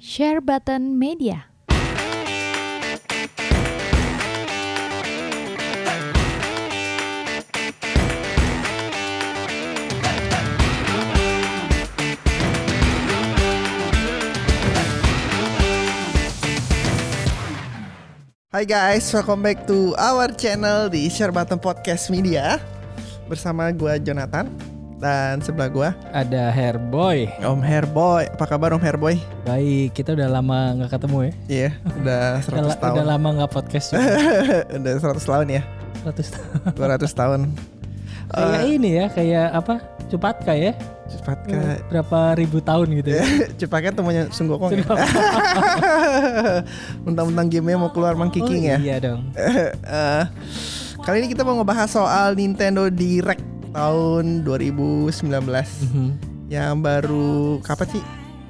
Share Button Media. Hai guys, welcome back to our channel di Share Button Podcast Media Bersama gua Jonathan Dan sebelah gua Ada Hairboy. Om Hairboy Apa kabar Om Hairboy? Baik, kita udah lama nggak ketemu ya. Iya, udah Udah, 100 la- tahun udah lama nggak podcast. Udah 100 tahun ya 100 tahun. 200 tahun kayak ini ya, kayak apa? Cupatka ya. Cepat kak Berapa ribu tahun gitu ya. Cepatnya temunya Sunggokong ya? Mentang-mentang gamenya mau keluar Mang Kiking oh, ya Iya dong. Eh, Kali ini kita mau ngebahas soal Nintendo Direct tahun 2019 Mhm. Yang baru kapan sih?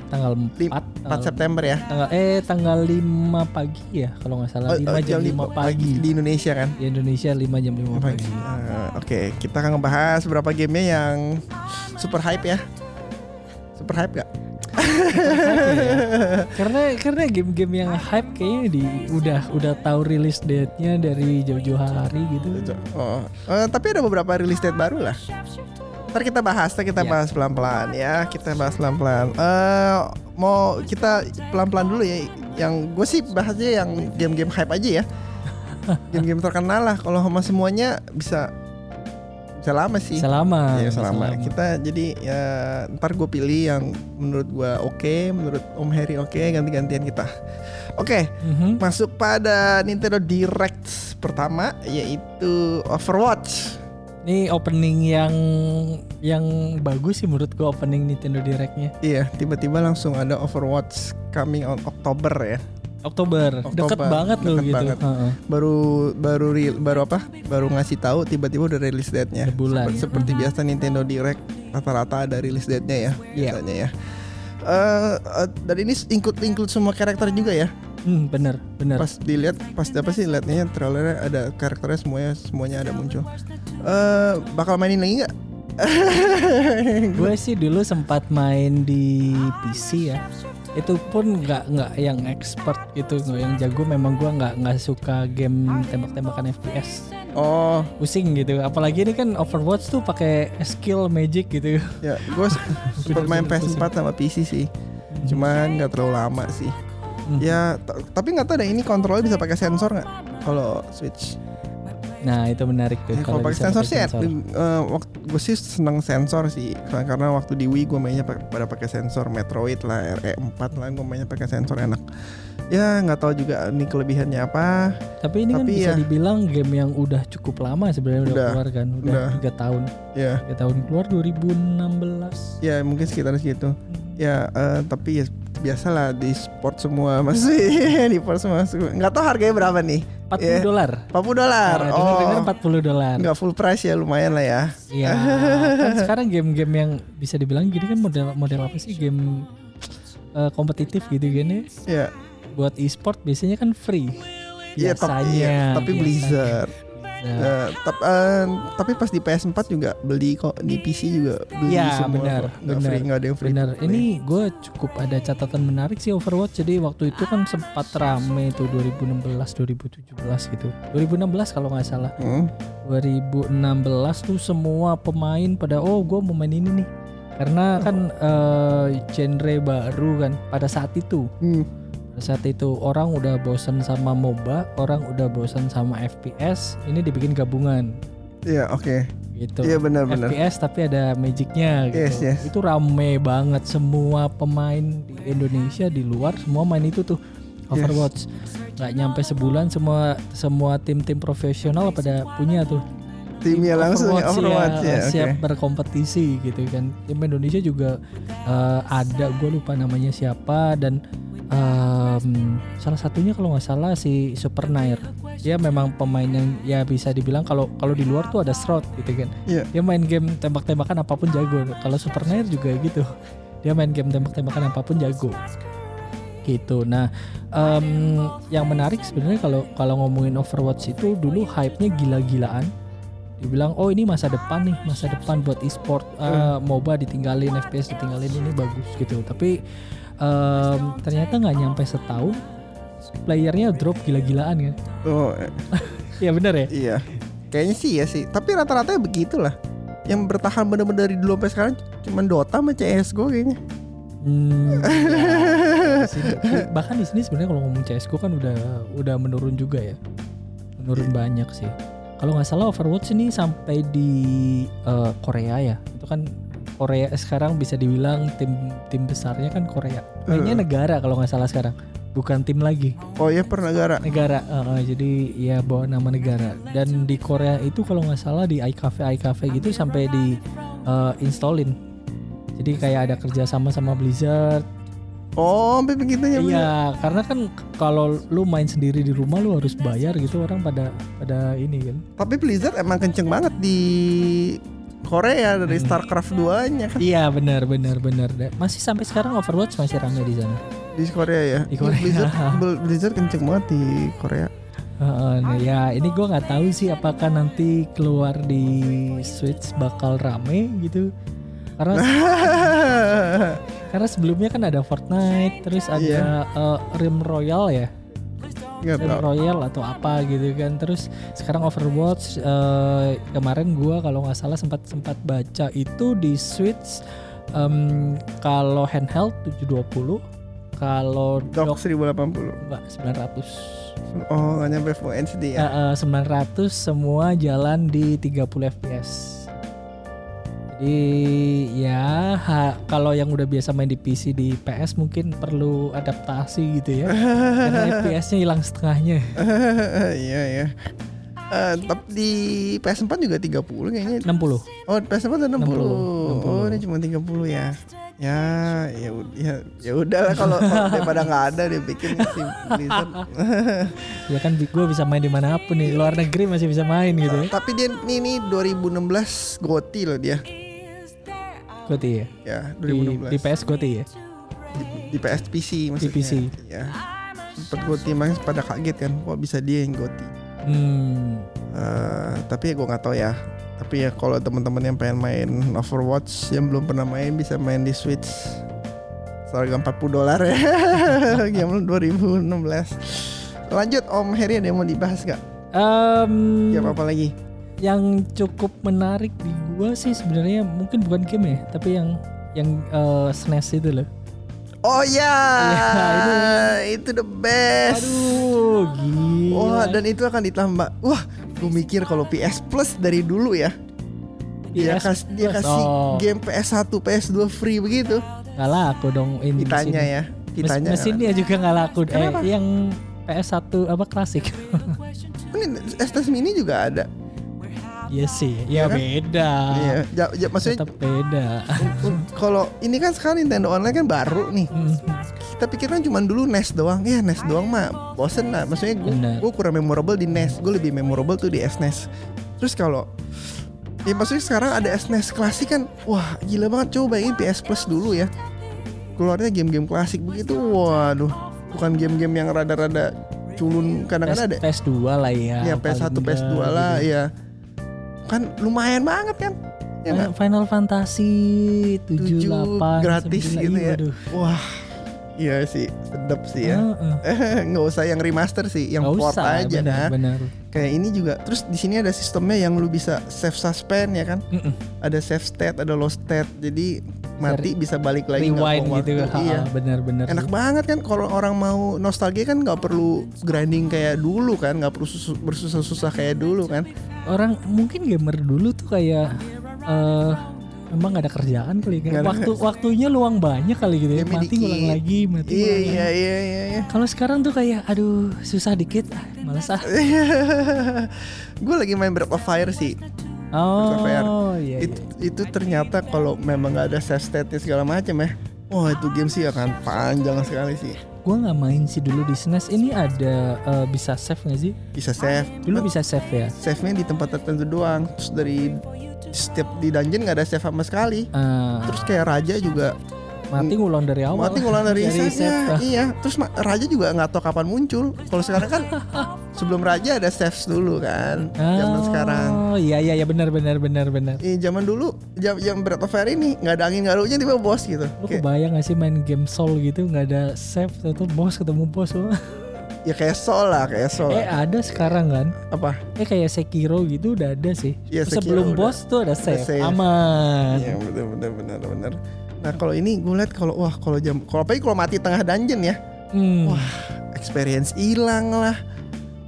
Tanggal 4, Lim- 4 September ya Tanggal eh tanggal 5 pagi ya kalau nggak salah. 5 Oh, oh, jam 5 lima pagi. di Indonesia kan Di Indonesia 5 jam 5 pagi. Ah, Oke, kita akan ngebahas beberapa gamenya yang super hype ya. Super hype gak? karena karena game-game yang hype kayaknya di udah udah tahu rilis date-nya dari jauh-jauh hari gitu. Oh, eh, tapi ada beberapa release date baru lah. Ntar kita bahas, ntar kita Iya. bahas pelan-pelan ya. Kita bahas pelan-pelan. Eh, mau kita pelan-pelan dulu ya. Yang gue sih bahasnya yang game-game hype aja ya. Game-game terkenal lah. Kalau sama semuanya bisa bisa lama sih. Selama. Iya selama. Kita jadi ya ntar gue pilih yang menurut gue oke, menurut Om Harry oke, ganti-gantian kita. Oke, Mhm. masuk pada Nintendo Direct pertama yaitu Overwatch. Ini opening yang yang bagus sih menurut gua opening Nintendo Direct-nya. Iya, tiba-tiba langsung ada Overwatch coming on Oktober ya. Oktober. Oktober, Deket banget loh deket gitu. banget. Baru baru re- baru apa? Baru ngasih tahu tiba-tiba udah release date-nya. Seperti, seperti biasa Nintendo Direct rata-rata ada release date-nya ya Iya. biasanya ya. Eh, eh, dan ini include include semua karakter juga ya. Hmm, bener, bener. pas dilihat pas apa sih liatnya trailernya ada karakternya semuanya semuanya ada muncul eh bakal mainin lagi nggak Gue sih dulu sempat main di PC ya. Itu pun nggak nggak yang expert gitu, yang jago. Memang gua nggak nggak suka game tembak-tembakan FPS. oh Pusing gitu. Apalagi ini kan Overwatch tuh pakai skill magic gitu. ya gue sempat main PS4 sama PC sih cuman nggak terlalu lama sih Hmm. ya tapi nggak tahu deh ini kontrolnya bisa pakai sensor nggak kalau Switch Nah itu menarik tuh. Ya, kalau pakai bisa sensor sih eh, waktu gue sih seneng sensor sih karena waktu di Wii gue mainnya pa- pada pakai sensor Metroid lah RE4 lah gue mainnya pakai sensor enak ya nggak tahu juga ini kelebihannya apa Tapi ini kan Tapi bisa ya- dibilang game yang udah cukup lama sebenarnya udah, Udah, keluar kan, udah tiga tahun, ya tiga tahun keluar 2016. Ya mungkin sekitar segitu. Ya eh, tapi ya biasalah di sport semua masih di sport semua. Nggak tahu harganya berapa nih? 40 Iya. dolar. 40 dolar. Nah, oh, dengar 40 dolar. nggak full price ya lumayan lah ya. Iya. kan sekarang game-game yang bisa dibilang gini kan model model apa sih game eh, kompetitif gitu gini Ya, buat e-sport biasanya kan free. iya tapi, Biasanya. iya, tapi biasanya. Blizzard. Nah, tap- eh, tapi pas di PS4 juga beli kok di PC juga beli Iya, semua benar, kok. Nggak benar. free, nggak ada yang free. Bener, ini gue cukup ada catatan menarik sih Overwatch. Jadi waktu itu kan sempat rame tuh 2016, 2017 gitu. 2016 kalau nggak salah. Hmm, 2016 tuh semua pemain pada oh gue mau main ini nih. Karena kan eh, genre baru kan pada saat itu. hmm, saat itu orang udah bosan sama MOBA, orang udah bosan sama FPS. Ini dibikin gabungan Iya oke. gitu. Iya benar-benar. FPS tapi ada magicnya gitu. Yes, yes. Itu rame banget semua pemain di Indonesia di luar semua main itu tuh Overwatch. Gak nyampe sebulan semua semua tim-tim profesional pada punya tuh. Timnya langsung ya Overwatch ya. oke. siap berkompetisi gitu kan. Tim Indonesia juga eh, ada gue lupa namanya siapa dan em, salah satunya kalau nggak salah si Super Nair. Dia memang pemain yang ya bisa dibilang kalau kalau di luar tuh ada Shroud gitu kan. Iya. Dia main game tembak-tembakan apa pun jago. Kalau Super Nair juga gitu. Dia main game tembak-tembakan apa pun jago. Gitu. Nah, em, yang menarik sebenarnya kalau kalau ngomongin Overwatch itu dulu hype-nya gila-gilaan. Dibilang oh ini masa depan nih, masa depan buat e-sport. Eh, MOBA ditinggalin, FPS ditinggalin ini bagus gitu. Tapi em, ternyata nggak nyampe setahun playernya drop gila-gilaan kan Oh, eh, Iya bener ya iya. Kayaknya sih ya sih. Tapi rata-rata ya begitulah. Yang bertahan bener-bener dari dulu sampai sekarang cuman Dota sama CS:GO kayaknya. Hmm, ya, bahkan di sini sebenarnya kalau ngomong CS:GO kan udah udah menurun juga ya, menurun banyak sih. Kalau nggak salah Overwatch ini sampai di eh, Korea ya, itu kan Korea sekarang bisa dibilang tim tim besarnya kan Korea. Mainnya negara kalau nggak salah sekarang, bukan tim lagi, Oh iya per negara. negara. Eh, eh, jadi ya bawa nama negara. Dan di Korea itu kalau nggak salah di iCafe iCafe gitu sampai di eh, installin. Jadi kayak ada kerjasama sama Blizzard, Oh, sampai begitunya. bener. Iya, karena kan kalau lu main sendiri di rumah lu harus bayar gitu orang pada pada ini kan. Tapi Blizzard emang kenceng banget di Korea dari Hmm. StarCraft 2-nya kan Iya, benar benar benar. Masih sampai sekarang Overwatch masih ramai di sana. di Korea ya. Di Korea. Blizzard, Blizzard kenceng banget di Korea. Heeh, nah, ya ini gua nggak tahu sih apakah nanti keluar di Switch bakal rame gitu. Karena karena sebelumnya kan ada Fortnite, terus ada Iya. eh, Rim Royal ya. Nggak Rim tahu. Royal atau apa gitu kan terus sekarang Overwatch eh, kemarin gua kalau nggak salah sempat sempat baca itu di Switch em, kalau handheld 720 kalau Dock dock 1080. enggak 900 Oh, nggak nyampe Full HD ya. Eh, eh, 900 semua jalan di 30 fps jadi ya ha- kalau yang udah biasa main di PC di PS mungkin perlu adaptasi gitu ya karena FPS-nya hilang setengahnya Iya ya. Eh, tapi di PS4 juga 30 kayaknya. 60 Oh, PS4 ada 60. 60. Oh, ini cuma 30 ya. Ya, ya ya ya udahlah kalau daripada nggak ada dia bikin si Blizzard. ya kan gue bisa main di mana pun nih luar negeri masih bisa main gitu ya Tapi dia ini nih 2016 GOTY loh dia. Goti ya Ya, di, 2016. di PS Goti ya di PS PC maksudnya. PC. Ya. Sempet GOTY makanya pada kaget kan kok bisa dia yang GOTY. hmm Eh, tapi ya gue nggak tahu ya. Tapi ya kalau teman-teman yang pengen main Overwatch yang belum pernah main bisa main di Switch. Seharga 40 dolar ya. Game 2016. Lanjut Om Heri ada yang mau dibahas gak? Em, Game apa lagi? Yang cukup menarik di gua sih sebenarnya mungkin bukan game ya tapi yang yang eh, SNES itu loh Oh ya, Iya, itu the best. aduh gila Wah dan itu akan ditambah. Wah, gue mikir kalau PS Plus dari dulu ya, dia PS kasih dia kasih Oh, game PS1, PS2 free begitu. nggak laku dong ini di Kitanya sini. ya, Mes- kitanya. mesinnya juga nggak laku eh Kenapa? yang PS1 apa klasik Ini SNES Mini juga ada. Iya sih Iya ya kan? beda Iya, ja, ja, maksudnya tetap beda un- kalau ini kan sekarang Nintendo Online kan baru nih. Hmm. Kita pikir kan cuma dulu NES doang. Ya NES doang mah bosen lah. Maksudnya gue kurang memorable di NES. Gue lebih memorable tuh di SNES. Terus kalau Ya maksudnya sekarang ada SNES klasik kan Wah gila banget Coba bayangin PS Plus dulu ya Keluarnya game-game klasik begitu Waduh Bukan game-game yang rada-rada culun Kadang-kadang ada PS, PS2 lah ya Ya PS1 paling PS2 enggak lah gitu. ya Kan lumayan banget kan Ya nggak? Final Fantasy 7, Tujuh 8 gratis 9, gitu iya, ya. aduh. Wah Iya sih Sedap sih ya Heeh. nggak usah yang remaster sih, yang Nggak port usah, aja benar, kan. benar. Kayak ini juga. Terus di sini ada sistemnya yang lu bisa save suspend ya kan. Mm-mm. Ada save state, ada lost state. Jadi mati bisa balik lagi Rewind gitu waktu. Iya. benar-benar. Enak banget kan kalau orang mau nostalgia kan nggak perlu grinding kayak dulu kan, nggak perlu susu- bersusah-susah kayak dulu kan. Orang mungkin gamer dulu tuh kayak eh memang gak ada kerjaan kali kan. Waktu waktunya luang banyak kali gitu ya. Mati ngulang dikit. lagi, mati Iya ngulang iya lagi. iya iya. iya. Kalau sekarang tuh kayak aduh susah dikit, ah, males ah. gue lagi main Breath of Fire sih. Oh iya, iya. Itu, itu ternyata kalau memang nggak ada save state segala macam ya. Wah itu game sih akan panjang sekali sih. Gua nggak main sih dulu di SNES. Ini ada eh, bisa save nggak sih? Bisa save. Dulu bisa save ya. save-nya di tempat tertentu doang terus dari setiap di dungeon nggak ada save sama sekali Eh, terus kayak raja juga mati ngulang dari awal. mati ngulang dari, save. iya terus raja juga nggak tahu kapan muncul kalau sekarang kan sebelum raja ada saves dulu kan. Zaman sekarang. Oh iya iya iya benar benar benar benar. Eh, zaman dulu jam jam Breath of Fire ini nggak ada angin nggak ada hujan tiba bos gitu. Lu Kayak, kebayang gak sih main game Soul gitu nggak ada save atau bos ketemu bos lu? ya kayak Sol lah, kayak Sol. eh ada sekarang kan? Apa? Eh kayak Sekiro gitu udah ada sih. Iya, Sekiro Sebelum udah. bos tuh ada save, save. aman. Iya benar benar benar benar. Nah kalau ini gue liat kalau wah kalau jam kalau apalagi kalau mati tengah dungeon ya, Hmm. wah experience hilang lah.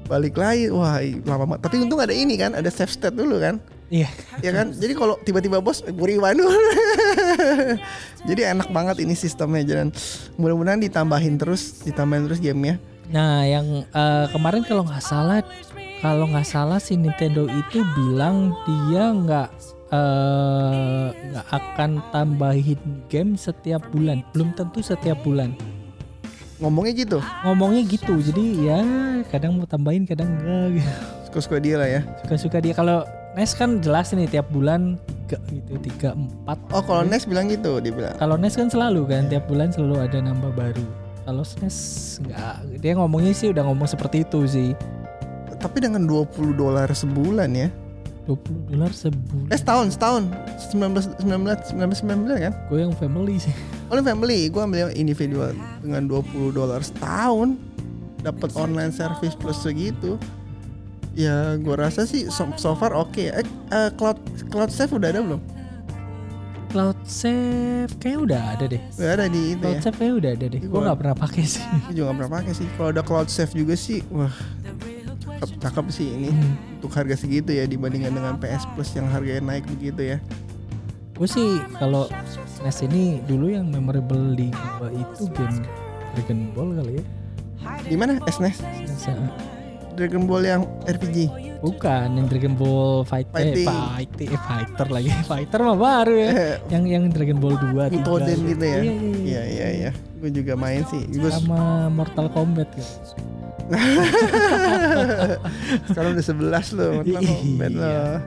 Balik lagi, wah lama banget. Tapi untung ada ini kan, ada save state dulu kan. Iya. ya kan jadi kalau tiba-tiba bos gue rewind jadi enak banget ini sistemnya dan mudah-mudahan ditambahin terus ditambahin terus gamenya Nah, yang eh, kemarin kalau nggak salah, kalau nggak salah si Nintendo itu bilang dia nggak eh, nggak akan tambahin game setiap bulan. Belum tentu setiap bulan. ngomongnya gitu Ngomongnya gitu. Jadi ya kadang mau tambahin, kadang enggak. gitu. suka-suka dia lah ya Suka-suka dia. Kalau NES kan jelas nih tiap bulan tiga gitu, tiga empat. oh kalau Next bilang gitu dia bilang Kalau NES kan selalu kan tiap bulan selalu ada nambah baru. Kalau SNES enggak. Dia ngomongnya sih udah ngomong seperti itu sih. tapi dengan 20 dolar sebulan ya 20 dolar sebulan. eh setahun setahun 19 19 19 kan Gue yang family sih. Oh ini family, gue ambil yang individual dengan 20 dolar setahun dapat online service plus segitu. Ya gue rasa sih so, so far oke. Eh, eh, cloud cloud save udah ada belum? Cloud Save kayaknya udah ada deh. Udah ada di itu Cloud ya. Save kayaknya udah ada deh. Iya, Gue gua- nggak pernah pakai sih. Gue juga gak pernah pakai sih. Kalau ada cloud save juga sih, wah cakep, cakep sih ini Hmm. untuk harga segitu ya dibandingkan dengan PS Plus yang harganya naik begitu ya. Gue sih kalau SNES ini dulu yang memorable di gue itu game Dragon Ball kali ya. Di mana SNES? SNES, ya. Dragon Ball yang RPG. Bukan yang Dragon Ball Fight Fighting. Eh, fighting eh, fighter lagi. Fighter mah baru ya. Eh, yang yang Dragon Ball 2 3. Butoden gitu ya. Iya, iya, iya. Iya iya iya. Gue juga main sih. Gue Sama Mortal Kombat gitu. sekarang udah 11 loh. Mortal Iya. Kombat loh.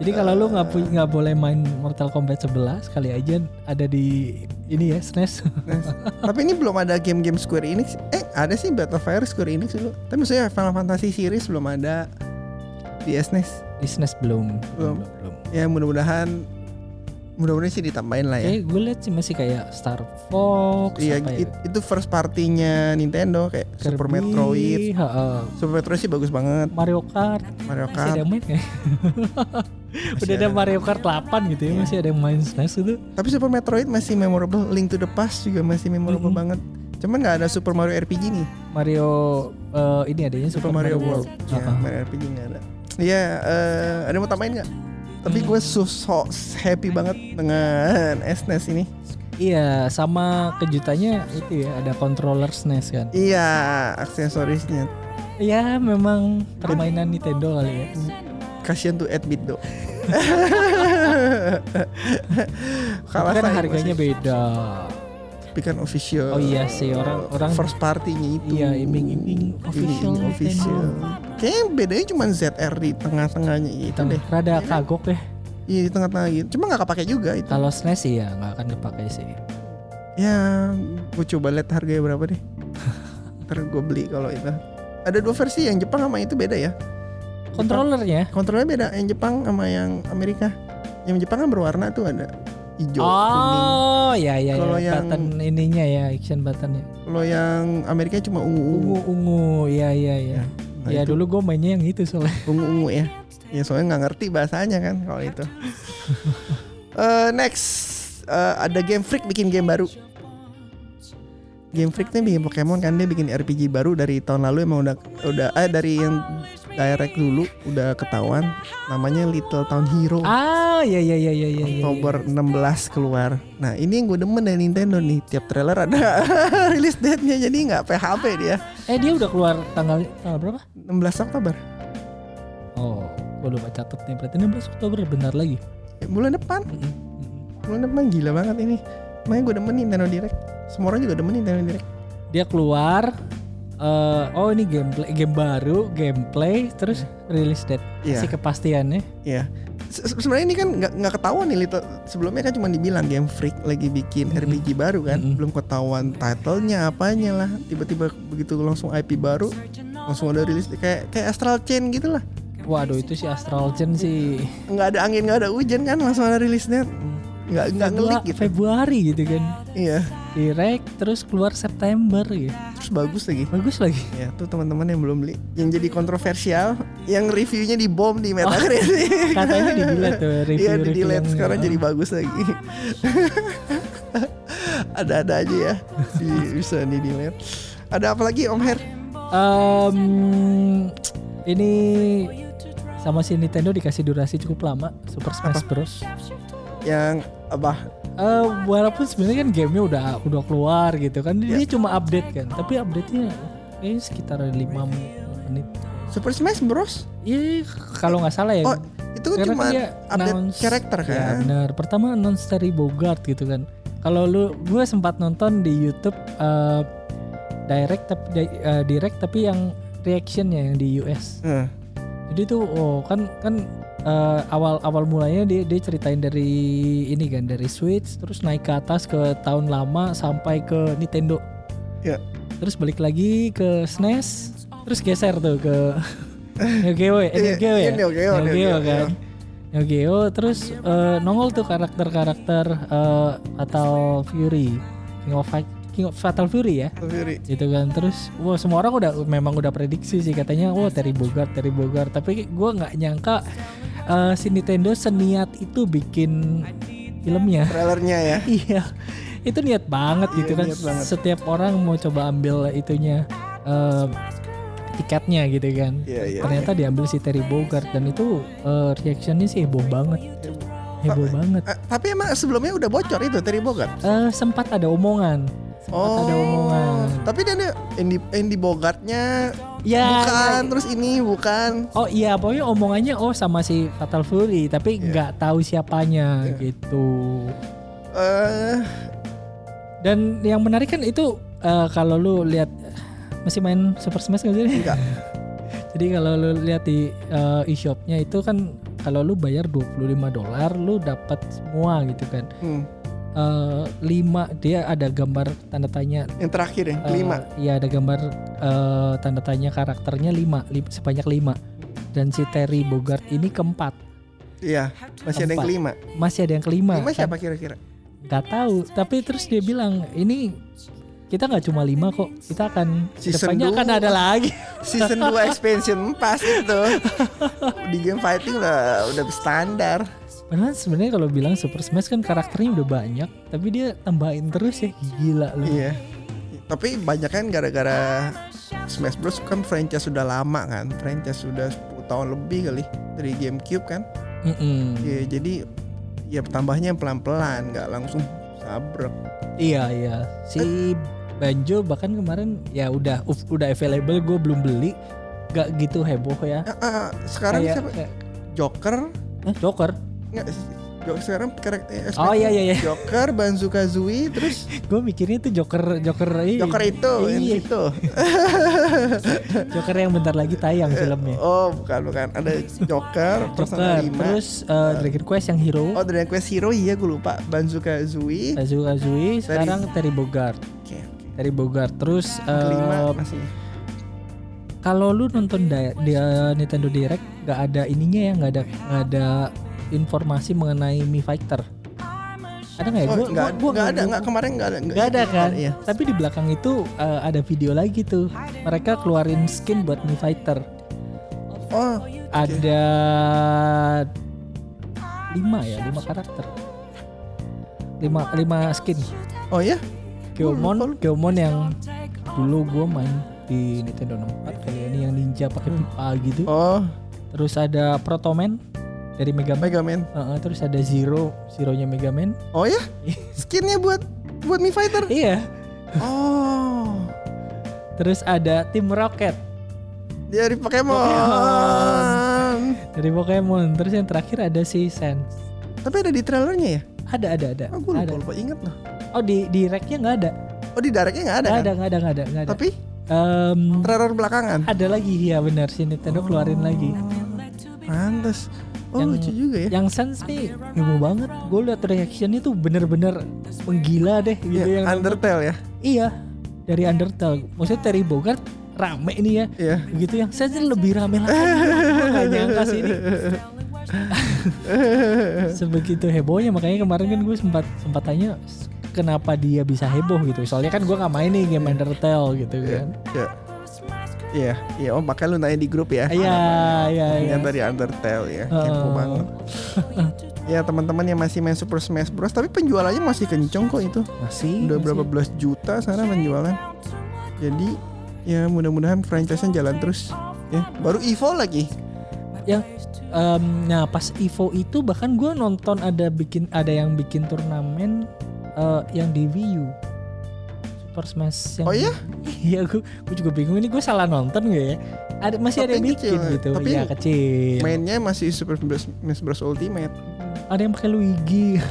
Jadi kalau lu nggak nggak boleh main Mortal Kombat 11 kali aja ada di ini ya SNES. Tapi ini belum ada game-game Square Enix. Eh, ada sih Battlefield Square Enix dulu. Tapi maksudnya Final Fantasy series belum ada di SNES. di SNES belum. Belum. belum. Ya mudah-mudahan mudah-mudahan sih ditambahin lah ya. Kayak gue lihat sih masih kayak Star Fox Iya, ya? it- itu first partinya Nintendo kayak Super Kirby, Metroid. ha-ha. Super Metroid sih bagus banget. Mario Kart. Mario Masih ada Kart. main nggak? Udah ada ada. Mario Kart 8 gitu ya, Iya. masih ada yang main SNES itu. Tapi Super Metroid masih memorable. Link to the Past juga masih memorable Mhm. banget. Cuman nggak ada Super Mario RPG nih. Mario eh, ini adanya Super, Mario, World. Ya, Ha-ha. Mario RPG nggak ada. Iya, eh, ada yang mau tambahin nggak? Tapi Hmm. gue so, so happy banget dengan SNES ini. Iya, sama kejutannya itu ya ada controller SNES kan. Iya, aksesorisnya. Iya, memang permainan Nintendo kali ya. Kasian tuh 8 bit do. Kalah kan saing harganya masih. beda. Tapi kan official. Oh iya sih, orang- orang- first party-nya itu. Iya, iming-iming official Iming-iming official. Kayaknya bedanya cuma ZR di tengah-tengahnya itu Kita deh. rada kagok ya. Iya di tengah-tengah gitu. Cuma nggak kepake juga itu. Kalau SNES sih ya nggak akan dipakai sih. Ya, gue coba lihat harganya berapa deh. Ntar gue beli kalau itu. Ada dua versi yang Jepang sama itu beda ya. Controllernya? Kontrolnya beda. Yang Jepang sama yang Amerika. Yang Jepang kan berwarna tuh ada hijau, kuning. Oh, ya ya Kalau ya. yang- Button ininya ya, action buttonnya. Kalau yang Amerika cuma ungu-ungu. Ungu ungu, ya ya ya. Nah, ya itu dulu gue mainnya yang itu soalnya. ungu-ungu ya. Ya soalnya nggak ngerti bahasanya kan kalau itu. Eh, next Eh, ada Game Freak bikin game baru. Game Freak tuh bikin Pokemon kan dia bikin RPG baru dari tahun lalu emang udah udah eh dari yang direct dulu udah ketahuan namanya Little Town Hero. Ah, ya ya ya ya ya. ya, Oktober 16 keluar. Nah ini yang gue demen dari Nintendo nih. Tiap trailer ada release date-nya jadi nggak PHP dia. Eh dia udah keluar tanggal tanggal berapa? 16 Oktober. Oh, gue lupa catet nih. Berarti 16 Oktober bentar lagi. Ya, bulan depan. Mm-mm, mm-mm. Bulan depan gila banget ini. Makanya gue demen Nintendo Direct. Semua orang juga demen Nintendo Direct. Dia keluar. Eh oh ini gameplay game baru, gameplay, terus release date. Iya. Kasih kepastiannya. Iya. Se- se- Sebenarnya ini kan nggak nggak ketahuan nih Little. Sebelumnya kan cuma dibilang Game Freak lagi bikin Mm-mm. RPG baru kan. Mm-mm. Belum ketahuan titlenya apanya lah. Tiba-tiba begitu langsung IP baru langsung ada rilis kayak kayak Astral Chain gitu lah Waduh itu si Astral Chain sih nggak ada angin nggak ada hujan kan langsung ada rilisnya nggak nggak ngelik gitu Februari gitu kan. iya Direct terus keluar September gitu. Bagus lagi Bagus lagi. ya tuh teman-teman yang belum beli yang jadi kontroversial yang reviewnya di bom di Metacritic Katanya di delete tuh review Iya di delete sekarang jadi bagus lagi. Ada-ada aja ya di, bisa di delete. Ada apa lagi Om Her? ini sama si Nintendo dikasih durasi cukup lama Super Smash Bros. Yang apa? Eh, walaupun sebenarnya kan gamenya udah udah keluar gitu kan dia cuma update kan tapi update-nya kayaknya sekitar 5 menit Super Smash Bros. Iya kalau nggak salah ya Oh itu kan cuma dia update announce- karakter Ya kan? benar. Pertama announce dari Bogart gitu kan. Kalau lu gue sempat nonton di YouTube eh, direct tapi di- eh, direct tapi yang reactionnya yang di US. Heeh. Jadi tuh oh kan kan eh, awal awal mulanya dia dia ceritain dari ini kan dari Switch terus naik ke atas ke tahun lama sampai ke Nintendo. Ya. Terus balik lagi ke SNES terus geser tuh ke Neo Geo ya, eh, Neo Geo ya. Iya, Neo Geo, Neo kan. Neo Geo terus eh, nongol tuh karakter-karakter eh, Fatal Fury, King of Fi- King of Fatal Fury ya Fury. gitu kan terus wah semua orang udah memang udah prediksi sih katanya wah Terry Bogard Terry Bogard tapi gue nggak nyangka eh, si Nintendo seniat itu bikin filmnya. Trailernya ya. iya. Itu niat banget Iya, gitu kan. niat banget. setiap orang mau coba ambil itunya eh, tiketnya gitu kan. Iya iya. ternyata diambil si Terry Bogard dan itu eh, reactionnya sih heboh banget. Heboh. Banget. Eh, tapi emang sebelumnya udah bocor itu Terry Bogard. Eh, sempat ada omongan. Sempat ada omongan. Tapi dia Andy Andy Bogartnya ya bukan terus ini bukan. Oh iya, pokoknya omongannya oh sama si Fatal Fury, tapi Iya. nggak tahu siapanya gitu. Eh Dan yang menarik kan itu eh, kalau lu lihat masih main Super Smash nggak sih? enggak. Jadi kalau lu lihat di eh, e-shopnya itu kan kalau lu bayar 25 dolar lu dapat semua gitu kan. Hmm. Eh, lima dia ada gambar tanda tanya Yang terakhir ya, eh, kelima. Iya ada gambar eh, tanda tanya karakternya lima, lim- sebanyak lima. Dan si Terry Bogard ini keempat. Iya, masih ada yang kelima. Masih ada yang kelima. Kan? siapa kira-kira? nggak tahu tapi terus dia bilang ini kita nggak cuma lima kok kita akan Season depannya dua. akan ada lagi Season 2 expansion pas itu. Di game fighting udah udah standar. Padahal sebenarnya kalau bilang Super Smash kan karakternya udah banyak tapi dia tambahin terus ya gila loh Iya. Tapi banyak kan gara-gara Smash Bros kan franchise sudah lama kan. Franchise sudah 10 tahun lebih kali dari GameCube kan. Mm-mm. Ya, jadi ya tambahnya pelan-pelan, nggak langsung sabrek. iya iya si Banjo bahkan kemarin ya udah uf- udah available gue belum beli nggak gitu heboh ya Ah, ah, sekarang kayak, siapa? kayak Joker? eh, Joker Nggak, Joker sekarang karakter oh iya iya iya Joker, Banzu Kazooie, terus gue mikirnya tuh Joker Joker ini Joker itu, iya, itu. Joker yang bentar lagi tayang filmnya Oh, bukan bukan. Ada Joker, Joker 5. terus uh, Dragon Quest yang hero Oh, Dragon Quest Hero iya gue lupa. Banzu Kazooie. Kazu Kazooie sekarang Terry Bogard Oke, oke. Terry Bogard terus Kelima masih. kalau lu nonton di, Nintendo Direct nggak ada ininya ya nggak ada nggak ada informasi mengenai Mi Fighter. Ada nggak ya? Oh, Gua- enggak, gua- gua enggak ada, enggak kemarin enggak ada. nggak ada kan? Iya. tapi di belakang itu uh, ada video lagi tuh. Mereka keluarin skin buat Mi Fighter. Oh, ada lima ya? Lima karakter. Lima lima skin. Oh ya? Geomon Geomon yang dulu gue main di Nintendo 64 kayak ini yang ninja pakai pipa gitu. Oh, terus ada Protoman dari Mega Man Mega Man. Heeh, terus ada Zero Zero nya Mega Man Oh ya? Skinnya buat buat Mi Fighter. iya Oh. terus ada Tim Rocket Dari Pokemon. Pokemon. dari Pokemon terus yang terakhir ada si Sans Tapi ada di trailernya ya? ada ada ada Oh, gue ada lupa, lupa inget loh. oh di di racknya nggak ada Oh di directnya nggak ada nggak kan? ada nggak ada nggak ada nggak ada Tapi Em, trailer belakangan. ada lagi ya benar si Nintendo keluarin lagi Pantes. Oh Yang- lucu juga ya. yang Sans nih heboh banget gue liat reactionnya tuh bener-bener menggila deh gitu Ya, yang. Undertale ya. iya dari Undertale maksudnya Terry Bogard rame nih ya. Iya. Begitu yang saya sih lebih rame lagi. Gua nggak nyangka sih ini. Sebegitu hebohnya makanya kemarin kan gue sempat sempat tanya kenapa dia bisa heboh gitu. Soalnya kan gue nggak main nih game Undertale gitu kan. Iya. Iya, iya. Oh, makanya lu nanya di grup ya. Iya, iya, iya. Yang dari Undertale ya, kepo banget. ya teman-teman yang masih main Super Smash Bros, tapi penjualannya masih kenceng kok itu. Masih. Udah masih. berapa belas juta sana penjualan. Jadi ya mudah-mudahan franchise-nya jalan terus. Ya, baru Evo lagi. yang em, nah pas Evo itu bahkan gue nonton ada bikin ada yang bikin turnamen eh, yang di Wii U Super Smash yang Oh iya? iya gue gue juga bingung ini gue salah nonton gak ya ada masih ada Tapi yang bikin kecil, gitu tapi ya kecil Mainnya masih Super Smash Bros Ultimate. ada yang pakai Luigi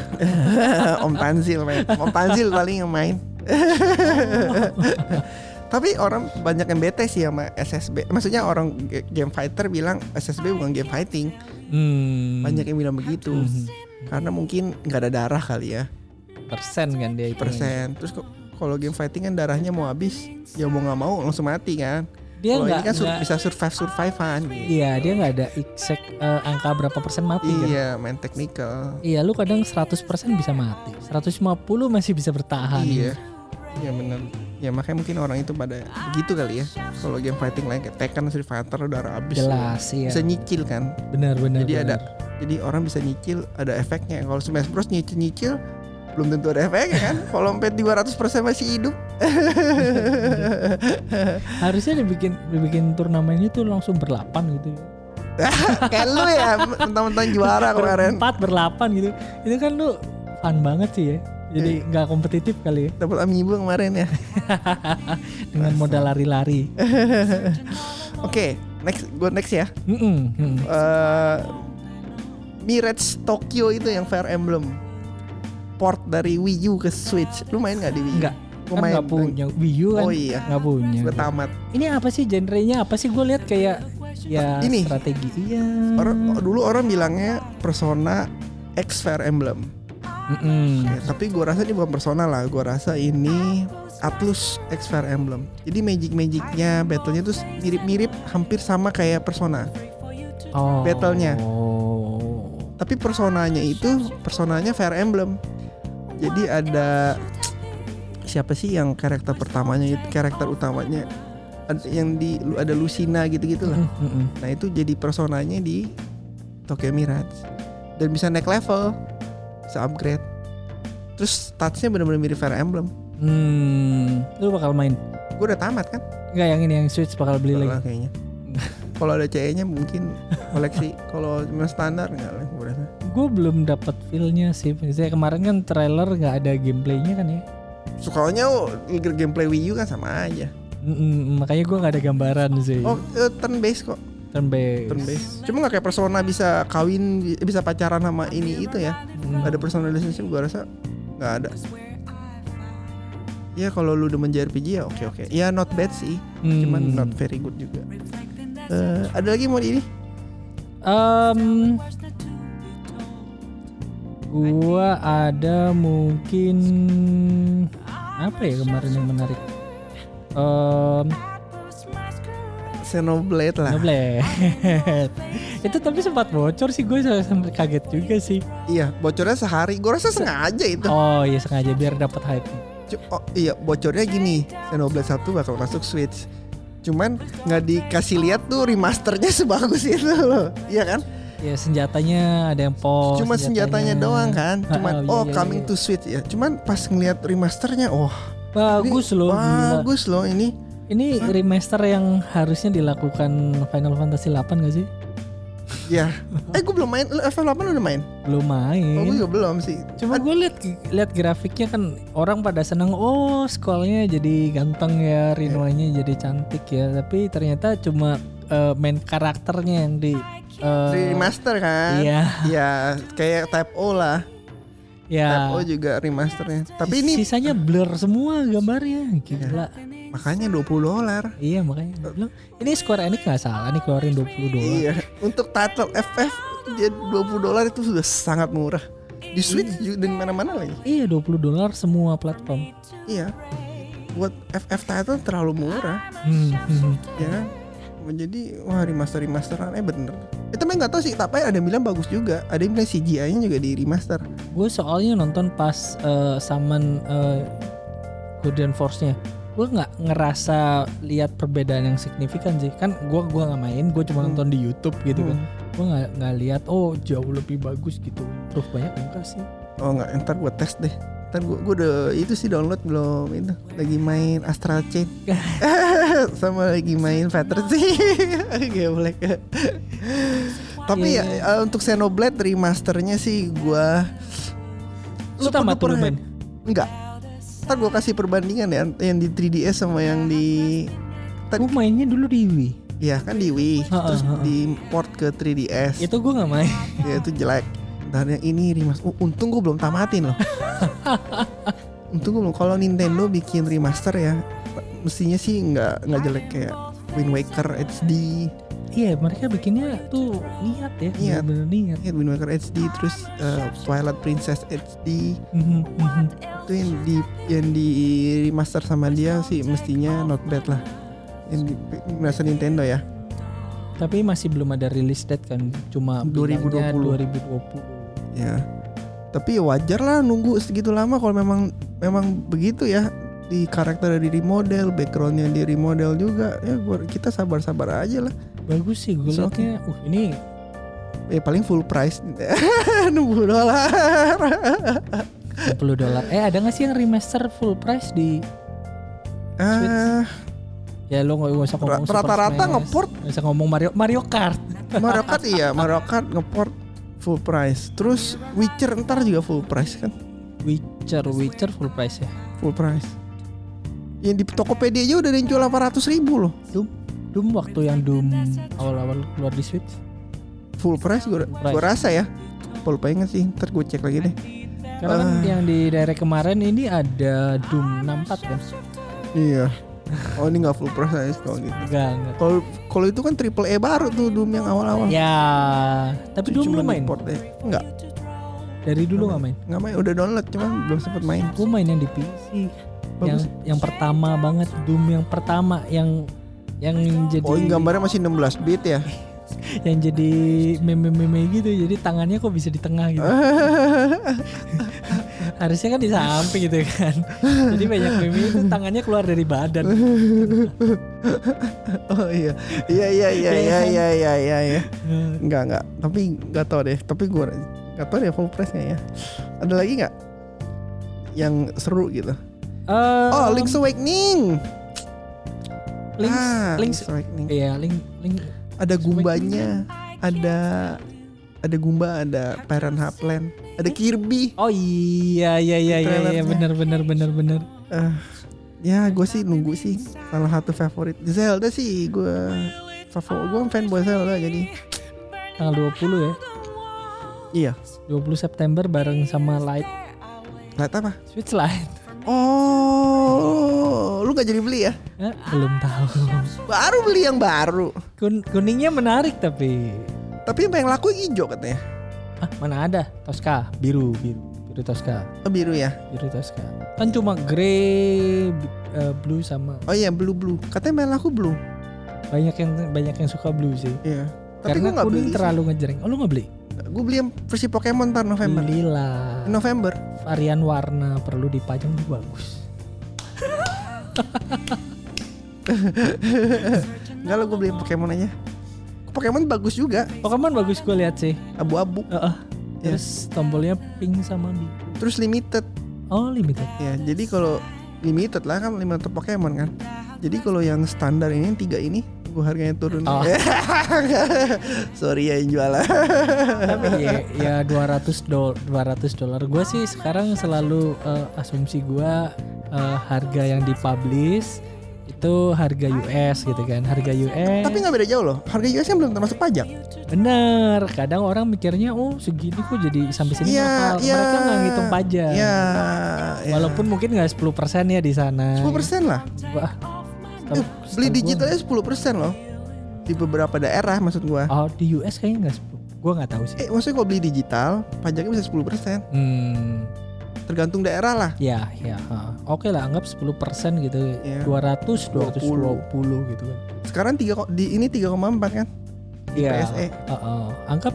Om Tanzil main. Om Tanzil paling yang main. Tapi orang banyak yang bete sih sama SSB. Maksudnya orang game fighter bilang SSB bukan game fighting. hmm. Banyak yang bilang begitu. Hmm. Karena mungkin nggak ada darah kali ya. persen kan dia itu Persen. Terus kok kalau game fighting kan darahnya mau habis, ya mau nggak mau langsung mati kan. dia ini nggak kan sur- nggak- bisa survive survivean. Gitu. iya dia nggak ada exact eh, angka berapa persen mati kan Iya, main technical. Iya lu kadang 100% bisa mati 150 masih bisa bertahan Iya. Iya benar. Ya makanya mungkin orang itu pada begitu kali ya. Kalau game fighting lain kayak Tekken, Street Fighter darah habis. Jelas iya Bisa nyicil kan. Benar-benar Jadi ada jadi orang bisa nyicil ada efeknya. Kalau Smash Bros nyicil-nyicil belum tentu ada efeknya kan. Kalau sampai 200% masih hidup. Harusnya dibikin dibikin turnamennya tuh langsung berlapan gitu Kayak lu ya mentang-mentang juara kemarin. Berempat berlapan gitu Itu kan lu fun banget sih ya Jadi nggak kompetitif kali ya Dapat amiibo kemarin ya. Dengan modal lari-lari Oke, next gue next ya. Mm-mm, mm. eh Mirage Tokyo itu yang Fire Emblem port dari Wii U ke Switch. Lu main nggak di Wii U? Enggak Gua Kan main nggak punya Wii U kan Oh iya, nggak punya gue tamat. Ini apa sih genrenya apa sih gue lihat kayak Ya Ini. strategi Iya Orang dulu orang bilangnya Persona X Fire Emblem. Mm-mm. Ya, tapi gue rasa ini bukan Persona lah. Gue rasa ini Atlus X Fire Emblem. Jadi magic magicnya, battlenya tuh mirip-mirip, hampir sama kayak Persona. oh. Battle-nya. Oh Tapi personanya itu personanya Fire Emblem. Jadi ada siapa sih yang karakter pertamanya itu karakter utamanya yang di ada Lucina gitu-gitu lah. Nah, itu jadi personanya di Tokyo Mirage. Dan bisa naik level. Bisa upgrade. Terus statsnya bener-bener mirip Fire Emblem. Hmm, lu bakal main? Gue udah tamat kan? Enggak yang ini yang Switch bakal beli lah lagi. kayaknya. Kalau ada CE-nya mungkin koleksi. Kalau cuma standar enggak lah gue rasa. Gue belum dapat feel-nya sih. Misalnya kemarin kan trailer nggak ada gameplaynya kan ya. Sukanya oh, gameplay Wii U kan sama aja. Mm-mm, makanya gue nggak ada gambaran sih. Oh, eh, turn based kok. turn based. Turn based. Cuma nggak kayak Persona bisa kawin, bi- bisa pacaran sama ini itu ya. Hmm. Ada personal relationship gue rasa nggak ada. Ya kalau lu demen JRPG ya oke oke. Ya not bad sih, Hmm. cuman not very good juga. Eh, ada lagi mau di ini? Em, gua ada mungkin apa ya kemarin yang menarik? Em, Xenoblade lah. Noblet. itu tapi sempat bocor sih gue sampai kaget juga sih. Iya, bocornya sehari. Gue rasa sengaja itu. Oh iya sengaja biar dapat hype. Oh, iya, bocornya gini. Xenoblade 1 bakal masuk Switch. Cuman nggak dikasih lihat tuh remasternya sebagus itu loh. Iya kan? Ya senjatanya ada yang pos. Cuma senjatanya doang kan. Cuman oh iya, iya, coming iya. to Switch ya. Cuman pas ngeliat remasternya, oh Bagus ini loh. gila. Bagus loh ini. Ini remaster yang harusnya dilakukan Final Fantasy 8 gak sih? Ya. eh gue belum main. Lu FF8 udah main? Belum Oh, main. gue juga belum sih. Cuma gue lihat lihat grafiknya kan orang pada seneng oh scrollnya jadi ganteng ya, Rinoanya jadi cantik ya. Tapi ternyata cuma eh, main karakternya yang di eh, Remaster kan? Iya, Ya, kayak Type O lah. Type ya. O juga remasternya. Tapi ini sisanya blur semua gambarnya. Gila. Makanya 20 dolar. Iya makanya bilang ini Square Enix nggak salah nih keluarin 20 dolar. Iya, untuk title FF dia 20 dolar itu sudah sangat murah. Di Switch juga dan mana-mana lagi. Iya 20 dolar semua platform. Iya. buat FF title terlalu murah Hmm, hmm. ya kan jadi wah remaster remasteran eh bener itu memang nggak tahu sih tapi ada yang bilang bagus juga ada yang bilang CGI nya juga di remaster Gue soalnya nonton pas eh, Summon eh, Guardian Force-nya. Gue nggak ngerasa lihat perbedaan yang signifikan sih. Kan gue gua nggak main, gue cuma Hmm. nonton di YouTube gitu kan. Hmm. Gue nggak nggak lihat oh jauh lebih bagus gitu. Improve banyak enggak sih? oh nggak ntar gue tes deh ntar gue gue udah itu sih download belum itu lagi main Astral Chain sama lagi main Fantasy Gameplay tapi ya Iya. eh, untuk Xenoblade remasternya sih gue Lu tamat tuh main? Enggak Ntar gue kasih perbandingan ya Yang di 3DS sama yang di Tadi Gue mainnya dulu di Wii. Ya kan di Wii Ha, Terus ha, ha. di port ke 3DS Itu gue nggak main. Ya itu jelek Dan yang ini remaster oh, Untung gue belum tamatin loh Untung gue belum Kalau Nintendo bikin remaster ya Mestinya sih nggak nggak jelek kayak Wind Waker HD Iya mereka bikinnya tuh niat ya. Niat. Bener-bener niat. ya, Wind Waker HD Terus eh, Twilight Princess HD Mhm, mhm. itu yang di yang di remaster sama dia sih mestinya not bad lah yang di remaster Nintendo ya Tapi masih belum ada release date kan. Cuma 2020. bilangnya 2020. ya tapi wajar lah nunggu segitu lama kalau memang memang begitu ya di karakter di remodel backgroundnya di remodel juga ya kita sabar-sabar aja lah Bagus sih gue liatnya. Uh ini ya paling full price. 60 dolar. 60 dolar. Eh ada gak sih yang remaster full price di ah. Ya lo gak usah ngomong rata-rata ngeport. Nggak usah ngomong Mario Mario Kart. Mario Kart iya Mario Kart ngeport full price. Terus Witcher ntar juga full price kan? Witcher Witcher full price ya. full price. Yang di Tokopedia aja udah ada yang jual 800 ribu loh Doom waktu yang Doom awal-awal keluar di Switch. full price gue price. gue rasa ya full pengen sih ntar gue cek lagi deh Karena kan Ah. yang di daerah kemarin ini ada Doom 64 kan. iya oh ini nggak full price aja kalau gitu Enggak, enggak. kalau kalau itu kan triple E baru tuh Doom yang awal-awal Ya, tapi Doom lu main. import deh enggak Dari dulu nggak main. nggak main udah download cuman belum sempet main Gue main yang di PC. Bagus. Yang yang pertama banget Doom yang pertama yang yang jadi oh gambarnya masih 16 bit ya yang jadi meme-meme gitu. Jadi tangannya kok bisa di tengah gitu. Harusnya kan di samping gitu kan. Jadi banyak meme itu tangannya keluar dari badan. oh iya iya iya iya iya kan? iya iya iya iya Enggak enggak tapi nggak tahu deh tapi gue nggak tahu deh full price nya ya ada lagi nggak yang seru gitu Eh, oh Link's Awakening Link's, ah, Link's Awakening iya, Link, Link, ada gumbanya ada ada gumba ada Piranha Plant ada Kirby. Oh iya iya iya iya, iya benar benar benar benar. Eh, ya gue sih nunggu sih. Salah satu favorit Zelda sih gue favorit gue fanboy Zelda jadi. Tanggal 20 ya. iya. 20 September bareng sama Light. Lihat apa? Switch Lite. Oh lu gak jadi beli ya? Eh, belum tahu. baru beli yang baru. Kun, kuningnya menarik tapi. Tapi yang laku hijau katanya. Ah mana ada? Tosca biru biru. Biru Tosca. Oh, biru ya? Biru Tosca. Kan cuma grey eh, blue sama. Oh iya blue blue. Katanya paling laku blue. Banyak yang banyak yang suka blue sih. Iya. Tapi karena gak kuning beli terlalu ngejreng. Oh lu nggak beli gue beli yang versi Pokemon ntar November. Belilah November. Varian warna perlu dipajang bagus. Enggak lah gue beli Pokemon aja. Pokemon bagus juga. Pokemon bagus gue lihat sih. Abu-abu. Heeh. Ya. terus tombolnya pink sama biru. Terus limited. Oh limited. Ya jadi kalau limited lah kan limited Pokemon kan. Jadi kalau yang standar ini yang tiga ini Gue harganya turun. Oh. Sorry ya yang jualan. Tapi ya, ya 200 dol 200 dolar. Gue sih sekarang selalu eh, asumsi gue eh, harga yang dipublish itu harga US gitu kan. Harga US Tapi nggak beda jauh loh. Harga US kan belum termasuk pajak. Bener. Kadang orang mikirnya oh segini kok jadi sampai sini mahal. iya. mereka nggak ngitung pajak. Ya, ya. walaupun mungkin nggak 10% ya di sana. 10% lah. Wah, Beli digitalnya 10% loh Di beberapa daerah maksud gua gua- oh di US kayaknya nggak 10 gue nggak tahu sih Eh maksudnya kalau beli digital Pajaknya bisa 10% hmm tergantung daerah lah. Ya, ya. ha. Oke lah, anggap 10% gitu. Iya. 200, 220 gitu kan. Sekarang tiga di ini 3,4 kan? Di Iya. PSE. Heeh. Anggap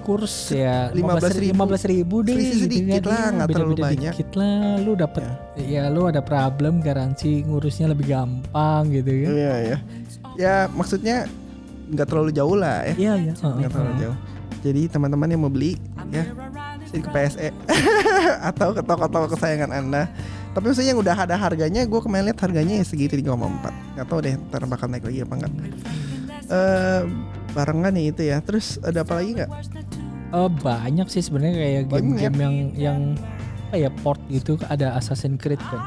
kurs ya 15.000. 15 ribu deh Selisih gitu sedikit kan. lah, nggak terlalu banyak. dikit lah lu dapat ya. lu ada problem garansi ngurusnya lebih gampang gitu kan Iya ya. Ya maksudnya nggak terlalu jauh lah ya. iya iya. Nggak terlalu jauh. Jadi teman-teman yang mau beli ya ke PSE atau ke toko-toko kesayangan anda. Tapi maksudnya yang udah ada harganya, gue kemarin lihat harganya ya segitu 3,4. Nggak tahu deh ntar bakal naik lagi apa enggak. Eh barengan nih itu ya. Terus ada apa lagi nggak? Eh, banyak sih sebenarnya kayak game-game yang yang apa ya port gitu ada Assassin's Creed kan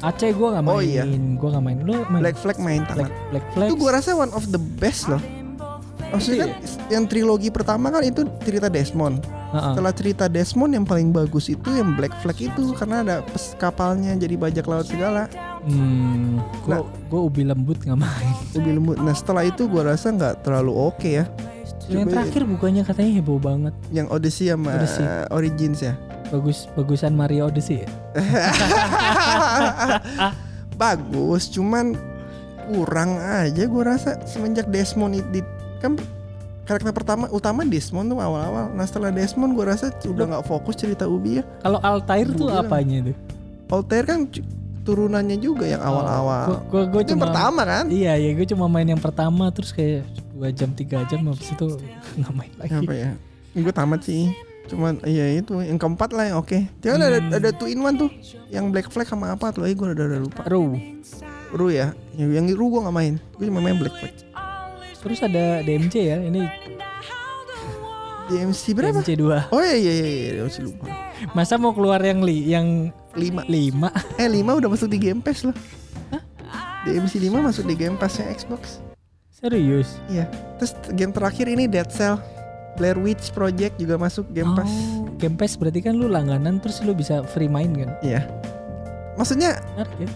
Aceh gue nggak main Oh, iya. gue nggak main lu main Black Flag main Black, tamat. Black Flag Itu gue rasa one of the best loh. Maksudnya kan yang trilogi pertama kan itu cerita Desmond. Heeh. Setelah cerita Desmond yang paling bagus itu yang Black Flag itu karena ada pes kapalnya jadi bajak laut segala. hmm gue Nah. gue ubi lembut nggak main Lebih lembut. Nah setelah itu gue rasa nggak terlalu oke ya. Yang Coba terakhir bukannya katanya heboh banget yang Odyssey sama Odyssey. Origins ya. bagus bagusan Mario Odyssey ya? Bagus, cuman kurang aja gue rasa semenjak Desmond itu kan karakter pertama utama Desmond tuh awal-awal. Nah setelah Desmond gue rasa udah nggak fokus cerita Ubi ya. kalau Altair tuh bilang. apanya tuh Altair kan turunannya juga yang awal-awal. gue gue yang cuma pertama kan? iya iya gue cuma main yang pertama terus kayak dua jam tiga jam habis itu nggak main lagi Apa ya? Gue tamat sih. Cuman iya itu yang keempat lah yang oke. Jangan ada Hmm. ada two in one tuh. Yang Black Flag sama apa tuh? Eh gue udah, udah lupa. Ru Ru ya. Yang, yang Ru gue gak main. Gue cuma main Black Flag. terus ada DMC ya ini DMC berapa? DMC 2 Oh iya iya iya, iya. masih lupa. masa mau keluar yang li yang Lima. lima Eh lima udah masuk di Game Pass loh. DMC 5 masuk di Game Passnya Xbox. Serius Iya. Terus game terakhir ini Dead Cell. Blair Witch Project juga masuk Game Pass. Oh, Game Pass berarti kan lu langganan terus lu bisa free main kan Iya. Maksudnya Menarik ya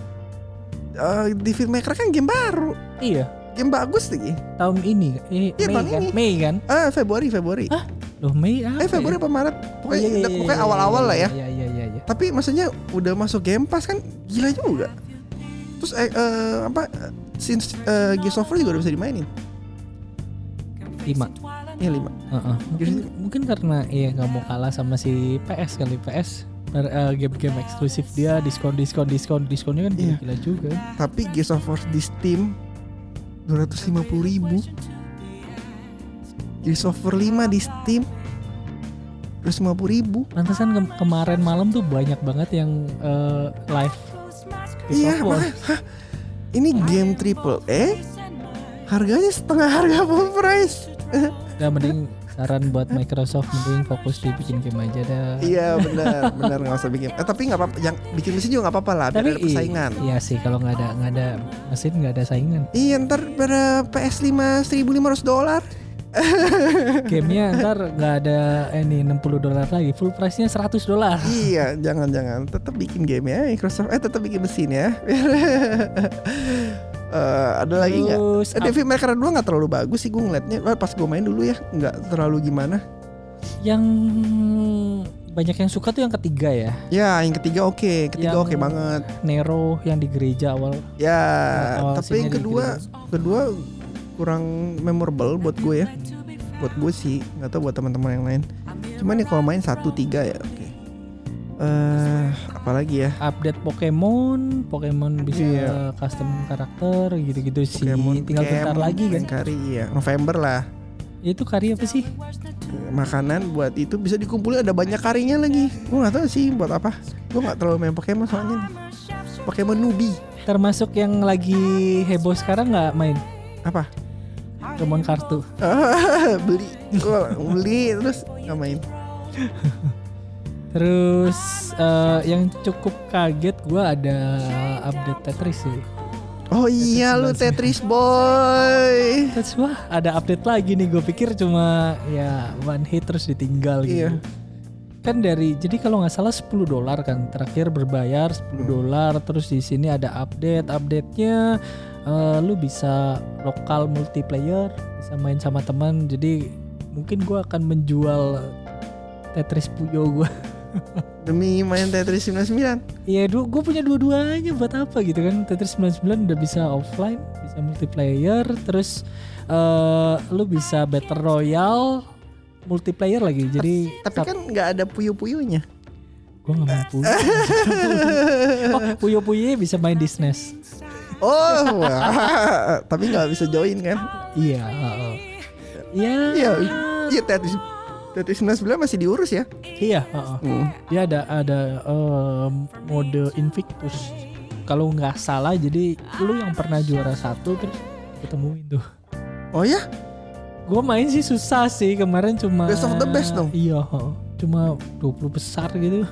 eh, di filmmaker kan game baru. iya Game bagus lagi. tahun ini eh, Iya, Mei tahun kan ini. Mei kan Ah Februari Februari. Hah? loh Mei apa eh Februari ya? apa Maret? Pokoknya, Iya, iya, pokoknya iya, awal-awal iya, lah ya. iya iya iya iya Tapi maksudnya udah masuk Game Pass kan gila juga. Terus eh, eh, apa since eh, Gears of War juga udah bisa dimainin. lima Iya 5. Heeh. mungkin, mungkin karena ya nggak mau kalah sama si PS kali PS eh, game-game eksklusif dia diskon diskon diskon diskonnya kan Iya. gila juga Tapi Gears of War di Steam 250 ribu Gears of War 5 di Steam 250 ribu Pantesan ke- kemarin malam tuh banyak banget yang eh, live Iya War. makanya hah, Ini game triple E Harganya setengah harga full price Udah mending saran buat Microsoft mending fokus di bikin game aja dah. Iya benar benar nggak usah bikin eh, Tapi nggak apa-apa Yang bikin mesin juga nggak apa-apa lah Biar Tapi ada persaingan iya sih kalau nggak ada nggak ada mesin nggak ada saingan. Iya ntar pada PS5 1500 dolar Gamenya ntar nggak ada ini 60 dolar lagi, full price-nya 100 dolar. Iya jangan-jangan Tetap bikin game ya Microsoft. Eh tetap bikin mesin ya. Eh, Ada lagi nggak? Terus Eh, Devil May Cry 2 gak terlalu bagus sih gue ngeliatnya. Pas gue main dulu ya nggak terlalu gimana. Yang banyak yang suka tuh yang ketiga ya, Ya yang ketiga oke. Ketiga Yang- oke banget. Nero yang di gereja awal. Ya Awal Tapi yang kedua Kedua kurang memorable buat gue ya. Buat gue sih nggak tahu buat teman-teman yang lain. Cuman nih kalau main satu tiga ya oke. Eh apalagi ya? Update Pokemon, Pokemon bisa Iya. custom karakter gitu-gitu sih. Pokemon Tinggal bentar Camp, lagi kan. Kari ya November lah. Itu karya apa sih? makanan buat itu bisa dikumpulin ada banyak karinya lagi. Gue nggak tahu sih buat apa. Gue nggak terlalu main Pokemon soalnya. Pokemon Nubi. Termasuk yang lagi heboh sekarang nggak main? Apa Pokemon kartu. beli beli terus nggak main Terus eh, yang cukup kaget gua ada update Tetris sih. oh iya lu Tetris boy Terus wah ada update lagi nih. Gue pikir cuma ya one hit terus ditinggal gitu. Iya. Kan dari jadi kalau nggak salah 10 dolar kan terakhir berbayar 10 dolar terus di sini ada update update-nya eh, lu bisa lokal multiplayer bisa main sama teman jadi mungkin gua akan menjual Tetris Puyo gua Demi main Tetris 99. Iya, dua gue punya dua-duanya buat apa gitu kan? Tetris 99 udah bisa offline, bisa multiplayer, terus eh lu bisa battle royale, multiplayer lagi. Jadi Tapi kan nggak ada puyu-puyunya. gue nggak main puyo. oh, puyo bisa main di SNES. Oh, wah. tapi nggak bisa join kan? Iya. Iya. Iya, iya Tetris Tetris 99 masih diurus ya. Iya. Hmm. Dia ada ada mode Invictus. Kalau nggak salah, jadi lu yang pernah juara satu terus ketemuin tuh. Oh ya? Gue main sih susah sih kemarin cuma Best of the best dong. Iya, cuma 20 besar gitu.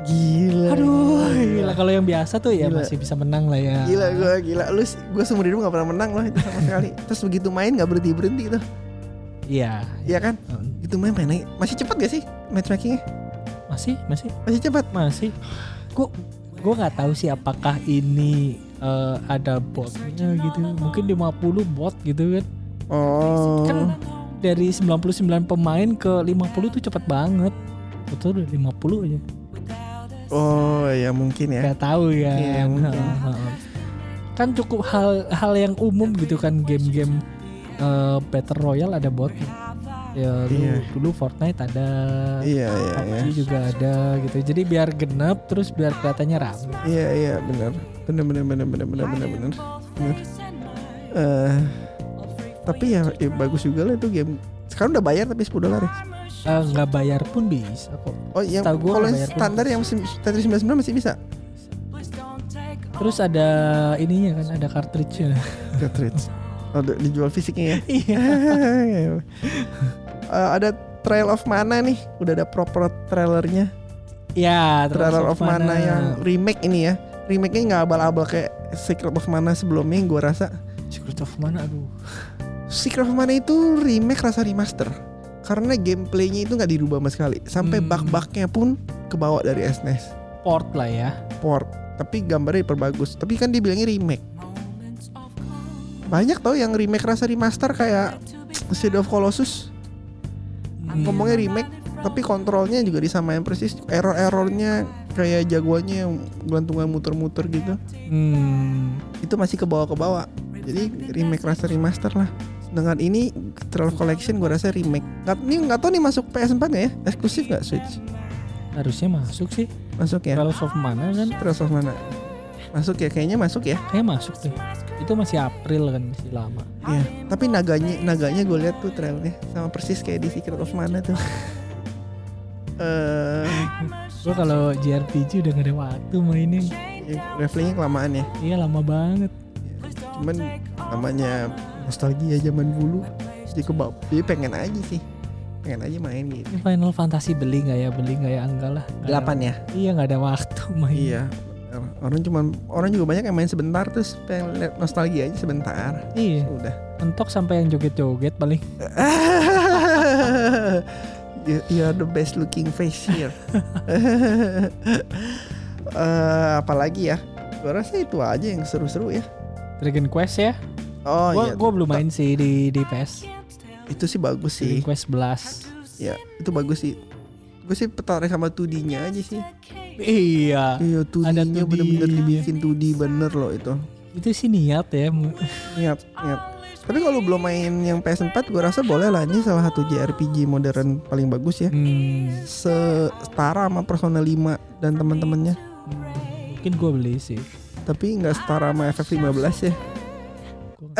Gila. Aduh, gila kalau yang biasa tuh ya Gila. masih bisa menang lah ya. Gila gue gila lu gue seumur hidup gak pernah menang loh itu sama sekali. Terus begitu main gak berhenti berhenti tuh. Iya. Iya kan? Heeh. Itu main main lagi. Masih cepat gak sih matchmakingnya? Masih, masih, Masih cepat. masih. Gue gue nggak tahu sih apakah ini eh, ada botnya gitu. Mungkin 50 bot gitu kan. Oh. Kan dari 99 pemain ke 50 tuh cepet banget. Betul udah 50 aja. Oh ya mungkin ya. Gak tahu ya. Iya, mungkin. Heeh. Kan cukup hal hal yang umum gitu kan game-game eh, battle royale ada bot. Ya dulu, Iya. dulu Fortnite ada, Iya iya PUBG iya. juga ada gitu. Jadi biar genap terus biar kelihatannya rame. Iya iya benar. Benar benar benar benar benar benar benar. Benar. Eh tapi ya, ya bagus juga lah itu game. Sekarang udah bayar tapi 10 dolar ya. Eh, nggak bayar pun bisa kok. Oh gua kalau yang standar yang Tetris 99 masih bisa. Terus ada ininya kan ada cartridge-nya. Cartridge. Oh, di- dijual fisiknya ya. Iya. Eh, ada Trail of Mana nih, udah ada proper trailernya. Ya, Trailer of Mana yang remake ini ya. Remake-nya nggak abal-abal kayak Secret of Mana sebelumnya yang gue rasa. Secret of Mana aduh. Secret of Mana itu remake rasa remaster. Karena gameplaynya itu nggak dirubah sama sekali. Sampai Hmm. bug-bugnya pun kebawa dari SNES. Port lah ya. Port. Tapi gambarnya diperbagus. Tapi kan dibilangnya remake. Banyak tau yang remake rasa remaster kayak Shadow of Colossus. Hmm. ngomongnya remake tapi kontrolnya juga disamain persis error-errornya kayak jagoannya yang gelantungan muter-muter gitu Hmm. itu masih ke bawah ke bawah jadi remake rasa remaster lah dengan ini Trail Collection gue rasa remake. Nggak ini nggak tahu nih masuk PS4 nggak ya? Eksklusif nggak Switch? Harusnya masuk sih. masuk ya? Trails of Mana kan? Trails of mana. Masuk ya? Kayaknya masuk ya? Kayak masuk deh. Itu masih April kan masih lama. Iya tapi naganya naganya gue lihat tuh trailnya sama persis kayak di Secret of Mana tuh. Eh. Gue kalau JRPG udah gak ada waktu mainin. ya, levelingnya kelamaan ya? Iya lama banget. cuman namanya nostalgia zaman dulu jadi kebab jadi pengen aja sih pengen aja main gitu Ini Final Fantasy beli nggak ya? Beli nggak ya? Enggak lah. Delapan ya Iya nggak ada waktu main. iya orang cuman orang juga banyak yang main sebentar terus pengen lihat nostalgia aja sebentar Iya. udah Mentok sampai yang joget-joget paling. you, you are the best looking face here Eh, apalagi ya gue rasa itu aja yang seru-seru ya Dragon Quest ya. Oh gua, iya gua belum main sih di di PS. itu sih bagus sih Dragon Quest 11. ya itu bagus sih gue sih tertarik sama 2D nya aja sih Iya. Iya 2D-nya Ada 2D. bener-bener dibikin 2D bener loh itu. Itu sih niat ya. Ingat, ingat. Tapi kalau belum main yang PS4 gue rasa boleh lah ini salah satu JRPG modern paling bagus ya. Hmm. Setara sama Persona 5 dan teman-temannya. Mungkin gue beli sih. Tapi nggak setara sama FF15 ya.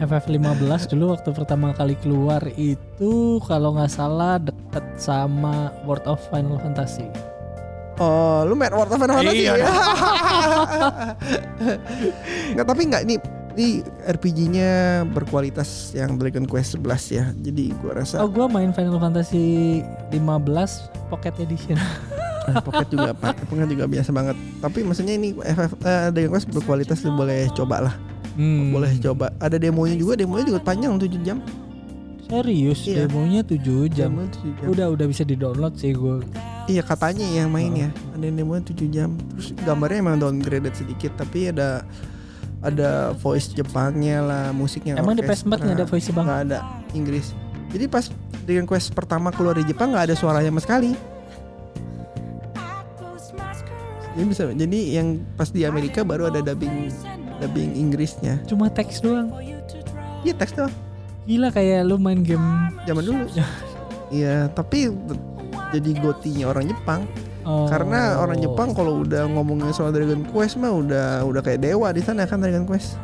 FF15 dulu waktu pertama kali keluar itu kalau nggak salah deket sama World of Final Fantasy. Oh, lu main World of Final Fantasy Iya. ya? Nggak, tapi nggak nih ini RPG-nya berkualitas yang Dragon Quest 11 ya. Jadi gue rasa Oh gue main Final Fantasy 15 Pocket Edition. Eh, Pocket juga pak, Pocket juga biasa banget. Tapi maksudnya ini FF eh, Dragon Quest berkualitas lu boleh coba lah. Hmm. Boleh coba. Ada demonya juga, demonya juga panjang 7 jam. Serius Iya. demonya 7 jam. Demonya 7 jam. Udah udah bisa di download sih gue. Iya katanya yang main ya. Ada yang demonya 7 jam. Terus gambarnya emang downgraded sedikit tapi ada ada voice Jepangnya lah, musiknya Emang di orkestra. PS4 nggak ada voice Jepang? Nggak ada Inggris. Jadi pas Dragon Quest pertama keluar di Jepang nggak ada suaranya sama sekali. Jadi bisa jadi yang pas di Amerika baru ada dubbing dubbing Inggrisnya. Cuma teks doang. Iya teks doang Gila kayak lu main game zaman dulu. Iya, tapi jadi gotinya orang Jepang. oh, Karena orang Jepang kalau udah ngomongin soal Dragon Quest mah udah udah kayak dewa di sana kan Dragon Quest.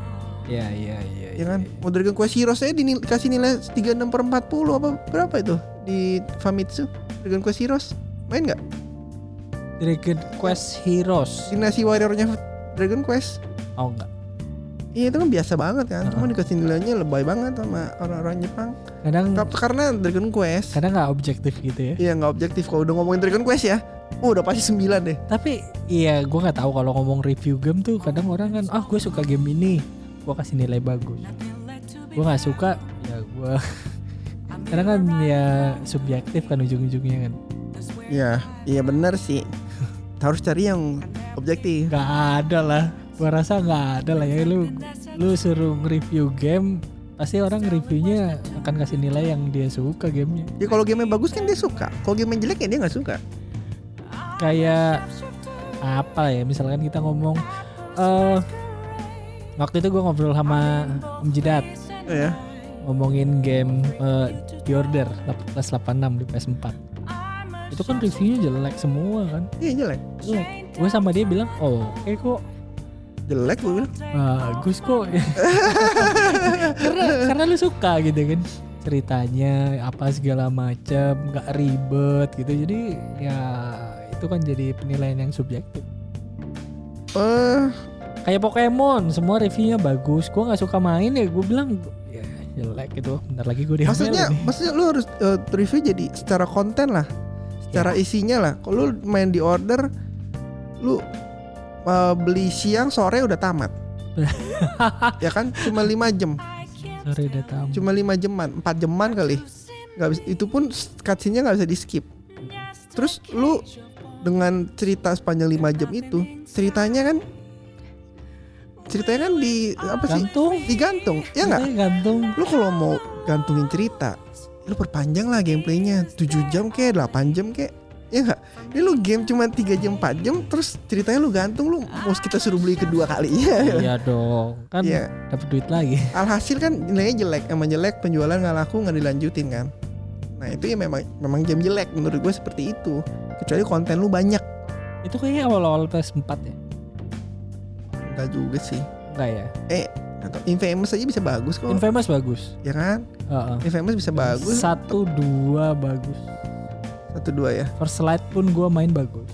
Iya iya iya. Ya kan? Mau Dragon Quest Heroes saya dikasih nilai 36 per 40 apa berapa itu di Famitsu? Dragon Quest Heroes main nggak? Dragon Quest Heroes. Dinasti Warrior-nya Dragon Quest. Oh enggak. Iya itu kan biasa banget kan. Cuma Uh-uh. dikasih nilainya lebay banget sama orang-orang Jepang. Kadang Ka- Karena Dragon Quest kadang nggak objektif gitu ya. Iya nggak objektif kalau udah ngomongin Dragon Quest ya. Oh udah pasti 9 deh. Tapi iya gue nggak tahu kalau ngomong review game tuh kadang orang kan ah gue suka game ini gue kasih nilai bagus. Gue nggak suka ya gue kadang kan ya subjektif kan ujung-ujungnya kan. Iya, iya benar sih. Harus cari yang objektif. Gak ada lah. Gue rasa nggak ada lah ya lu lu suruh nge-review game pasti orang reviewnya akan kasih nilai yang dia suka gamenya. Ya kalau game bagus kan dia suka. Kalau game jelek ya dia nggak suka. kayak apa ya misalkan kita ngomong eh waktu itu gue ngobrol sama Om Jidat Iya. ngomongin game eh, The Order 1886 di PS4 itu kan reviewnya jelek semua kan Iya jelek. jelek gue sama dia bilang oh oke kok Jelek gue bilang. bagus kok karena karena lu suka gitu kan ceritanya apa segala macam nggak ribet gitu jadi ya itu kan jadi penilaian yang subjektif Eh, kayak Pokemon semua reviewnya bagus gue nggak suka main ya gue bilang ya jelek gitu bentar lagi gue diambil maksudnya nih. maksudnya lu harus eh, review jadi secara konten lah. Secara isinya lah. Kalau lu main di order lu eh, beli siang sore udah tamat. ya kan cuma lima jam. sorry udah tahu Cuma lima jaman, empat jaman kali. Gak bisa, itu pun cutscene-nya nggak bisa di skip. Terus lu dengan cerita sepanjang 5 jam itu, ceritanya kan ceritanya kan di apa sih? gantung Digantung. Ya nggak? Ceritanya gantung Lu kalau mau gantungin cerita, lu perpanjang lah gameplaynya 7 jam kayak 8 jam kayak Ya nggak? Ini lu game cuma 3 jam 4 jam terus ceritanya lu gantung lu mau kita suruh beli kedua kalinya. iya dong kan Iya. dapat duit lagi Alhasil kan nilainya jelek, emang jelek penjualan nggak laku nggak dilanjutin kan. Nah itu ya memang memang game jelek menurut gue seperti itu. Kecuali konten lu banyak. itu kayaknya awal-awal PS4 ya Enggak juga sih. enggak ya Eh, atau Infamous aja bisa bagus kok. Infamous bagus ya kan? Heeh. Infamous bisa bagus. satu dua bagus Satu dua ya. first light pun gue main bagus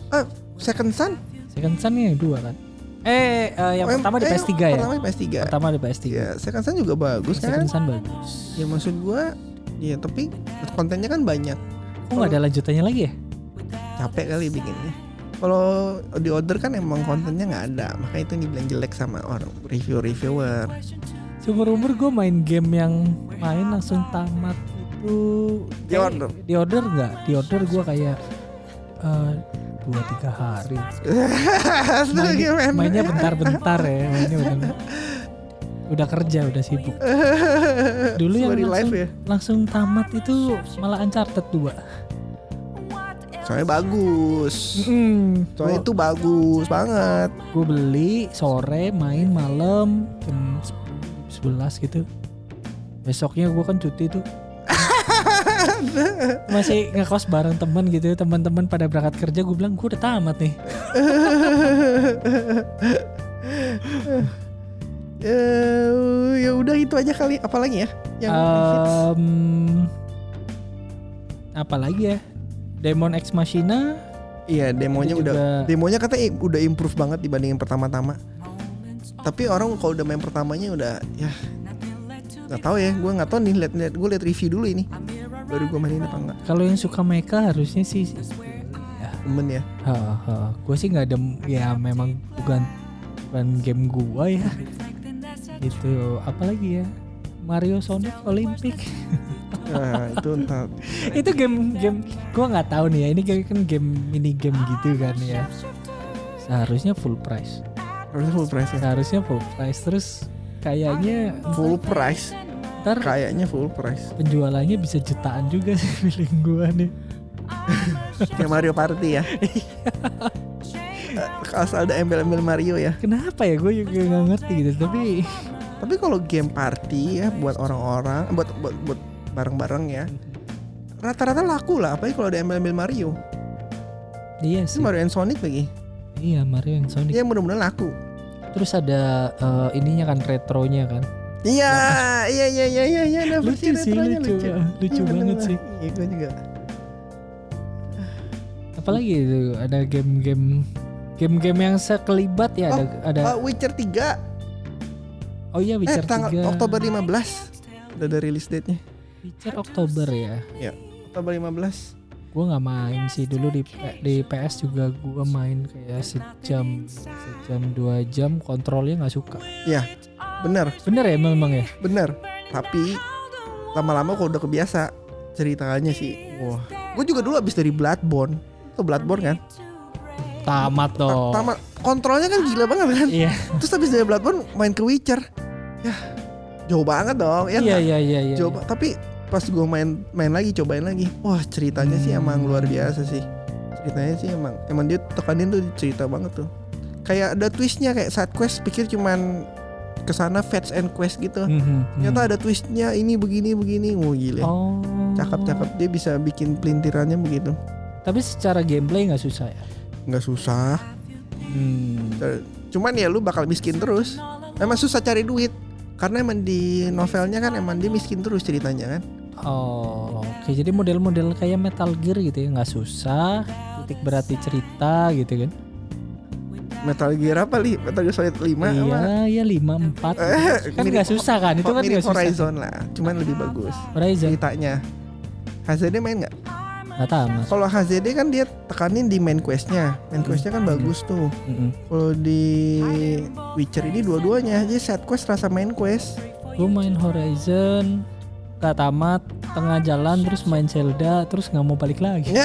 Second Son? second sun yang dua kan eh eh, yang Oh, pertama di eh, PS3 ya Pertama di PS3. pertama di PS3 Ya, Second Son juga bagus second kan? sun bagus Ya maksud gua ya tapi kontennya kan banyak. kok nggak ada lanjutannya lagi ya Capek kali bikinnya. Kalau di order kan emang kontennya nggak ada, makanya itu dibilang jelek sama orang review-reviewer. seumur umur gue main game yang main langsung tamat itu. Di kayak- order? di order nggak? Di order gue kayak eh, dua tiga hari. Main- mainnya bentar-bentar ya mainnya udah udah kerja udah sibuk. Dulu yang langsung, ya. langsung tamat itu malah Uncharted 2 Soalnya bagus. Hmm, Soalnya itu bagus banget. gue beli sore main malam jam 10, 11 gitu besoknya gue kan cuti tuh masih ngekos bareng temen gitu teman-teman pada berangkat kerja gue bilang gue udah tamat nih Eh, ya udah itu aja kali. Apalagi ya? Yang hits? Em, apa lagi ya Demon X Machina Iya, demonya itu udah juga- demonya katanya udah improve banget dibandingin pertama-tama. Tapi orang kalau udah main pertamanya udah ya nggak tahu ya, gue nggak tahu nih lihat lihat gue lihat review dulu ini baru gue mainin apa enggak. kalau yang suka mecha harusnya sih Temen ya. gue sih nggak ada ya memang bukan bukan game gua ya gitu apalagi ya Mario Sonic Olympic Nah, itu entar. itu game game gua nggak tahu nih ya ini kan game mini game gitu kan ya seharusnya full price Harusnya full price ya. seharusnya full price terus kayaknya Full price. ntar Kayaknya full price. penjualannya bisa jutaan juga sih feeling gua nih. Kayak Mario Party ya. Eh, Asal ada embel-embel Mario ya. Kenapa ya gue juga nggak ngerti gitu tapi Tapi kalau game party ya buat orang-orang, buat buat, buat bareng-bareng ya. Rata-rata laku lah, apalagi kalau ada embel-embel Mario. iya Ini sih. Mario and Sonic lagi. Iya Mario yang Sonic. Iya mudah-mudahan laku. Terus ada eh, ininya kan retronya kan. Iya, iya, iya, iya, iya, iya, ada Lucu sih lucu. lucu. Lucu Iya, banget sih. Iya, gue juga. Apalagi itu ada game-game game-game yang sekelibat ya ada ada Uh, Witcher 3 Oh iya eh Witcher tanggal 3. Oktober 15 udah ada release date-nya. Witcher Oktober ya. Oktober 15. Gue nggak main sih dulu di di PS juga gue main kayak sejam sejam dua jam kontrolnya nggak suka. Bener, Bener ya memang ya. bener. Tapi lama-lama kok udah kebiasa ceritanya sih. Wah. Gue juga dulu abis dari Bloodborne. Itu Bloodborne kan? Tamat Ta- dong. Tamat. Kontrolnya kan gila banget kan? Iya Terus abis dari Bloodborne main ke Witcher. Ya, jauh banget dong. Ya iya iya iya. iya. Coba tapi pas gue main main lagi cobain lagi. Wah, ceritanya sih Hmm. emang luar biasa sih. Ceritanya sih emang emang dia tekanin tuh cerita banget tuh. Kayak ada twistnya kayak side quest pikir cuman ke sana fetch and quest gitu. Mhm, mhm. Ternyata ada twistnya ini begini begini. Wah gila. Oh. Cakep-cakep dia bisa bikin pelintirannya begitu. Tapi secara gameplay nggak susah ya. Nggak susah. Hmm. Cuman ya lu bakal miskin terus. Emang susah cari duit. Karena emang di novelnya kan emang dia miskin terus ceritanya kan. Oh, oke. Jadi model-model kayak Metal Gear gitu ya, nggak susah. Titik berarti cerita gitu kan? Metal Gear apa li? Metal Gear Solid 5 iya, apa? iya lima empat. Eh, kan nggak susah kan? Itu kan mirip nggak susah. Horizon lah, cuman lebih bagus Horizon. ceritanya. HZD main nggak? Nggak tamat. Kalau HZD kan dia tekanin di main questnya, main questnya kan Hmm. bagus tuh. Mm-mm. Kalau di Witcher ini dua-duanya, jadi side quest rasa main quest. Gue main Horizon, nggak tamat, tengah jalan terus main Zelda, terus nggak mau balik lagi.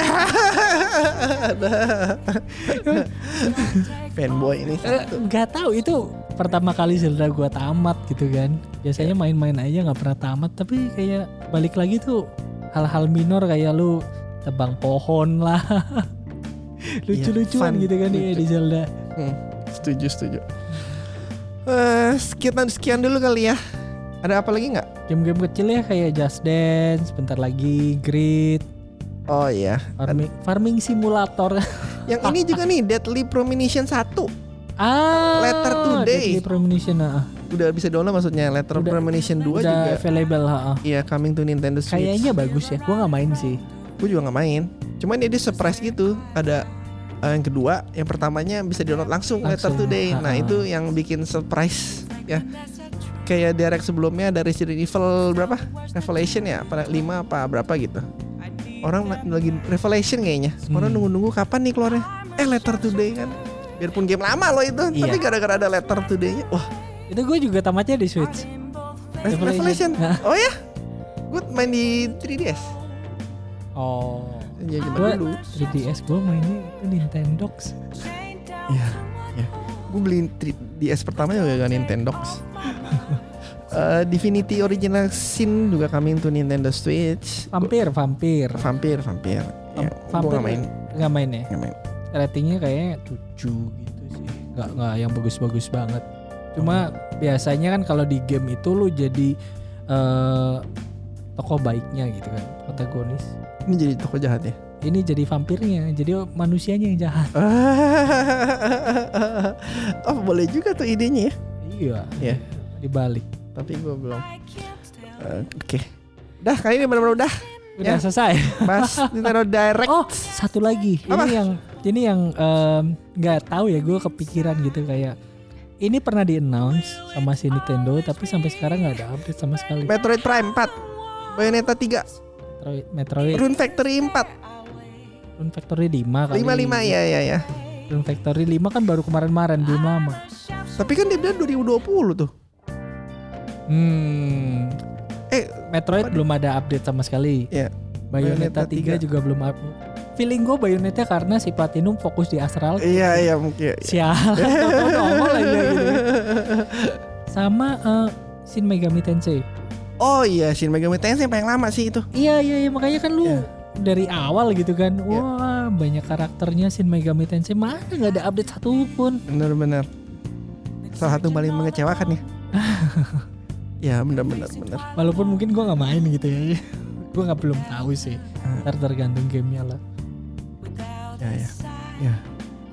Fanboy ini Eh. Nggak tahu itu pertama kali Zelda gua tamat gitu kan. Biasanya Ya. main-main aja nggak pernah tamat, tapi kayak balik lagi tuh hal-hal minor kayak lu tebang pohon lah. Lucu-lucuan fun, gitu kan ya lucu. di Zelda. Hmm, setuju setuju. Eh, sekian sekian dulu kali ya. Ada apa lagi nggak? Game-game kecil ya kayak Just Dance, bentar lagi Grid, Oh iya. Farming, farming Simulator. Yang ini juga nih Deadly Premonition 1 ah, Letter Today. Deadly Premonition. ah. Udah bisa download maksudnya Letter Udah- Premonition 2 Udah juga. available. ha. Iya coming to Nintendo Switch. Kayaknya bagus ya. Gua nggak main sih. Gue juga nggak main. Cuman dia surprise gitu. Ada eh, yang kedua, yang pertamanya bisa download langsung, Letter Langsung, Today. Nah itu yang bikin surprise ya. Kayak direct sebelumnya ada Resident Evil berapa? Revelation ya? Apa 5 apa berapa gitu. Orang la- lagi Revelation kayaknya. Orang Hmm. nunggu-nunggu kapan nih keluarnya. Eh Letter Today kan. Biarpun game lama loh itu, Iya. tapi gara-gara ada Letter Today-nya, wah Itu gue juga tamatnya di Switch. Revelation. Revelation. Oh ya? Gue main di 3DS. Oh. Ya zaman Gue dulu. 3DS gue mainnya itu Nintendox. Iya, ya. Gue beli 3DS pertama juga gak Nintendox. Eh, Divinity Original Sin juga coming to Nintendo Switch. Vampir, vampir. Vampir, vampir. Ya, vampir gak main, Nggak main ya? gak main. Ratingnya kayaknya 7 gitu sih. Nggak nggak yang bagus-bagus banget. Cuma biasanya kan kalau di game itu lu jadi eh tokoh baiknya gitu kan, protagonis. Ini jadi toko jahat ya. Ini jadi vampirnya, jadi manusianya yang jahat. oh boleh juga tuh idenya ya. Iya. Iya. Dibalik. Tapi gue belum. Eh, Oke. Udah kali ini benar-benar udah Udah Ya. selesai. bahas Nintendo Direct. Oh, satu lagi. Apa? Ini yang ini yang nggak tahu ya gue kepikiran gitu kayak ini pernah di announce sama si Nintendo tapi sampai sekarang nggak ada update sama sekali. Metroid Prime 4. Bayonetta 3. Metroid, Metroid Rune Factory 4. Rune Factory 5 kali. 55 ya ya ya. Rune Factory 5 kan baru kemarin-kemarin belum lama. Tapi kan dia bilang 2020 tuh. Hmm. Eh, Metroid belum ada update sama sekali. Iya. Bayonetta, Bayonetta 3, 3. juga belum update. Feeling gue Bayonetta karena si Platinum fokus di Astral. Iya iya mungkin. Nongol aja gitu. Sama eh, Shin Megami Tensei. Oh iya Shin Megami Tensei yang paling lama sih itu. Iya iya iya makanya kan lu Iya. dari awal gitu kan. Iya. Wah, banyak karakternya Shin Megami Tensei mana nggak ada update satupun. Bener-bener. Salah satu paling mengecewakan ya. ya bener-bener bener. Walaupun mungkin gua nggak main gitu ya. gua nggak belum tahu sih. Hmm. Ntar tergantung gamenya lah. Ya ya. Ya.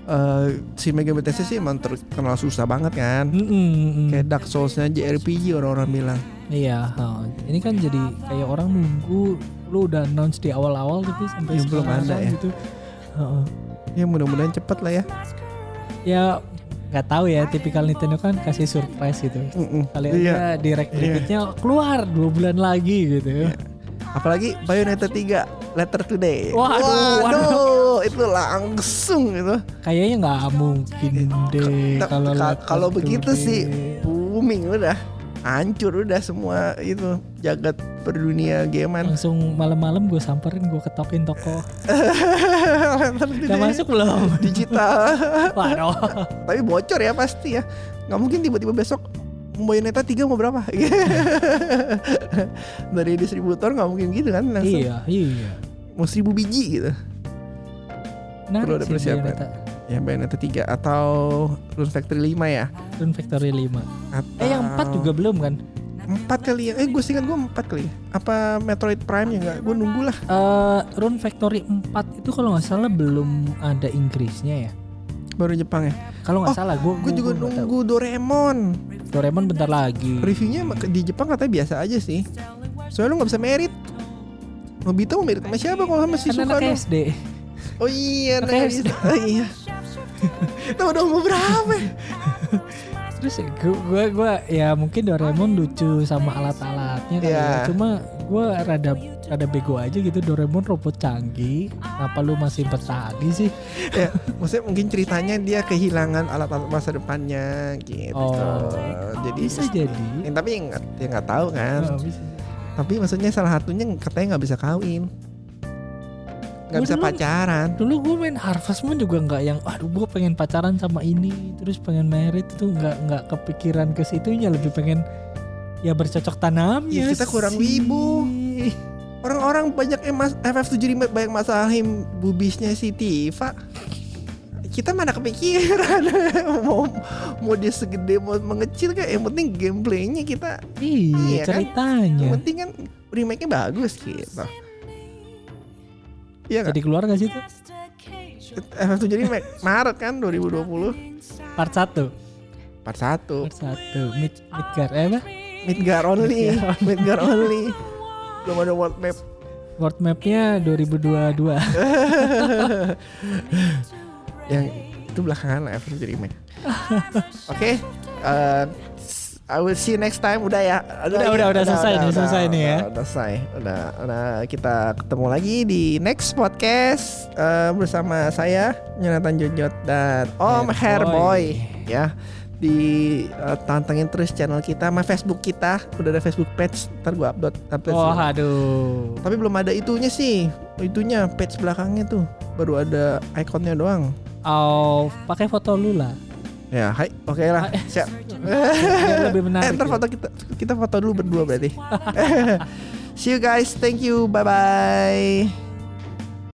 Eh Shin Megami Tensei sih emang terkenal susah banget kan. Mm-mm, mm-mm. Kayak Dark Souls-nya JRPG orang-orang bilang. Iya, ha. ini kan jadi kayak orang nunggu lu udah announce di awal-awal tapi sampai Ya, belum ada ya. gitu. Heeh. Ya mudah-mudahan cepet lah ya. Ya nggak tahu ya, tipikal Nintendo kan kasih surprise gitu. Mm-mm. Kali Iya. aja direct berikutnya keluar dua bulan lagi gitu. Apalagi Bayonetta 3 Letter Today. Waduh, Waduh, itu langsung gitu. Kayaknya nggak mungkin deh Ka- kalau begitu Today. sih booming udah. Hancur udah semua itu jagat berdunia gamean. langsung malam-malam gue samperin gue ketokin toko. Udah masuk belum? digital. Waduh. Tapi bocor ya pasti ya. Nggak mungkin tiba-tiba besok Bayonetta 3 mau berapa? Dari distributor nggak mungkin gitu kan langsung iya, iya. mau seribu biji gitu. Menarik Perlu ada persiapan. Ya Bayonetta 3 atau Rune Factory 5 ya. Rune Factory 5. Atau Eh yang 4 juga belum kan? Empat kali ya. Eh gue singkat gue empat kali. Apa Metroid Prime ya enggak? Gue nunggu lah. Eh Rune Factory 4 itu kalau nggak salah belum ada Inggrisnya ya. Baru Jepang ya. Kalau nggak Oh, salah, gue Gue juga nunggu Doraemon. Doraemon bentar lagi. Reviewnya di Jepang katanya biasa aja sih. Soalnya lu nggak bisa merit. Nobita mau merit sama siapa kalau sama si Kan Suka anak? SD. Oh iya, anak SD. SD. Oh iya. Itu udah umur berapa? Terus gue gua ya mungkin Doraemon lucu sama alat-alatnya kali Iya. ya. Cuma gue rada rada bego aja gitu Doraemon robot canggih. Kenapa lu masih bertani sih? ya, maksudnya mungkin ceritanya dia kehilangan alat-alat masa depannya gitu. Oh. Jadi Bisa jadi. Ya, tapi nggak ya nggak tahu kan. Oh, bisa. Tapi maksudnya salah satunya katanya nggak bisa kawin. Nggak Gua bisa dulu- pacaran. Dulu gue main Harvest Moon juga nggak yang aduh gue pengen pacaran sama ini terus pengen merit itu nggak nggak kepikiran ke situnya lebih pengen ya bercocok tanam Ya, kita kurang wibu. Orang-orang banyak yang mas FF7 banyak masalahin bubisnya si Tifa. Kita mana kepikiran mau mau dia segede mau mengecil kayak yang penting gameplaynya kita Iya, Iya kan? ceritanya. yang penting kan remake-nya bagus gitu. Iya? Jadi keluar gak sih itu? FF7 remake Maret kan 2020 Part 1 Part 1 Part 1 Mid Midgar eh apa? Midgar only. Midgar only. Belum ada world map. World mapnya 2022 Yang itu belakangan lah FF7 remake Oke eh, I will see you next time. Udah ya? Udah, udah, udah, selesai nih, selesai nih ya. Udah selesai. Udah, udah kita ketemu lagi di next podcast eh, Bersama saya Jonathan Jojot dan Om Hairboy. Ya di eh, tantengin terus channel kita sama Facebook kita. Udah ada Facebook page ntar gua upload upload Oh sih. aduh. Tapi belum ada itunya sih. Itunya page belakangnya tuh. Baru ada ikonnya doang. Oh pakai foto lu lah. Ya hai oke lah. Siap lebih menarik eh, ntar ya. foto kita kita foto dulu berdua berarti. See you guys. Thank you. Bye bye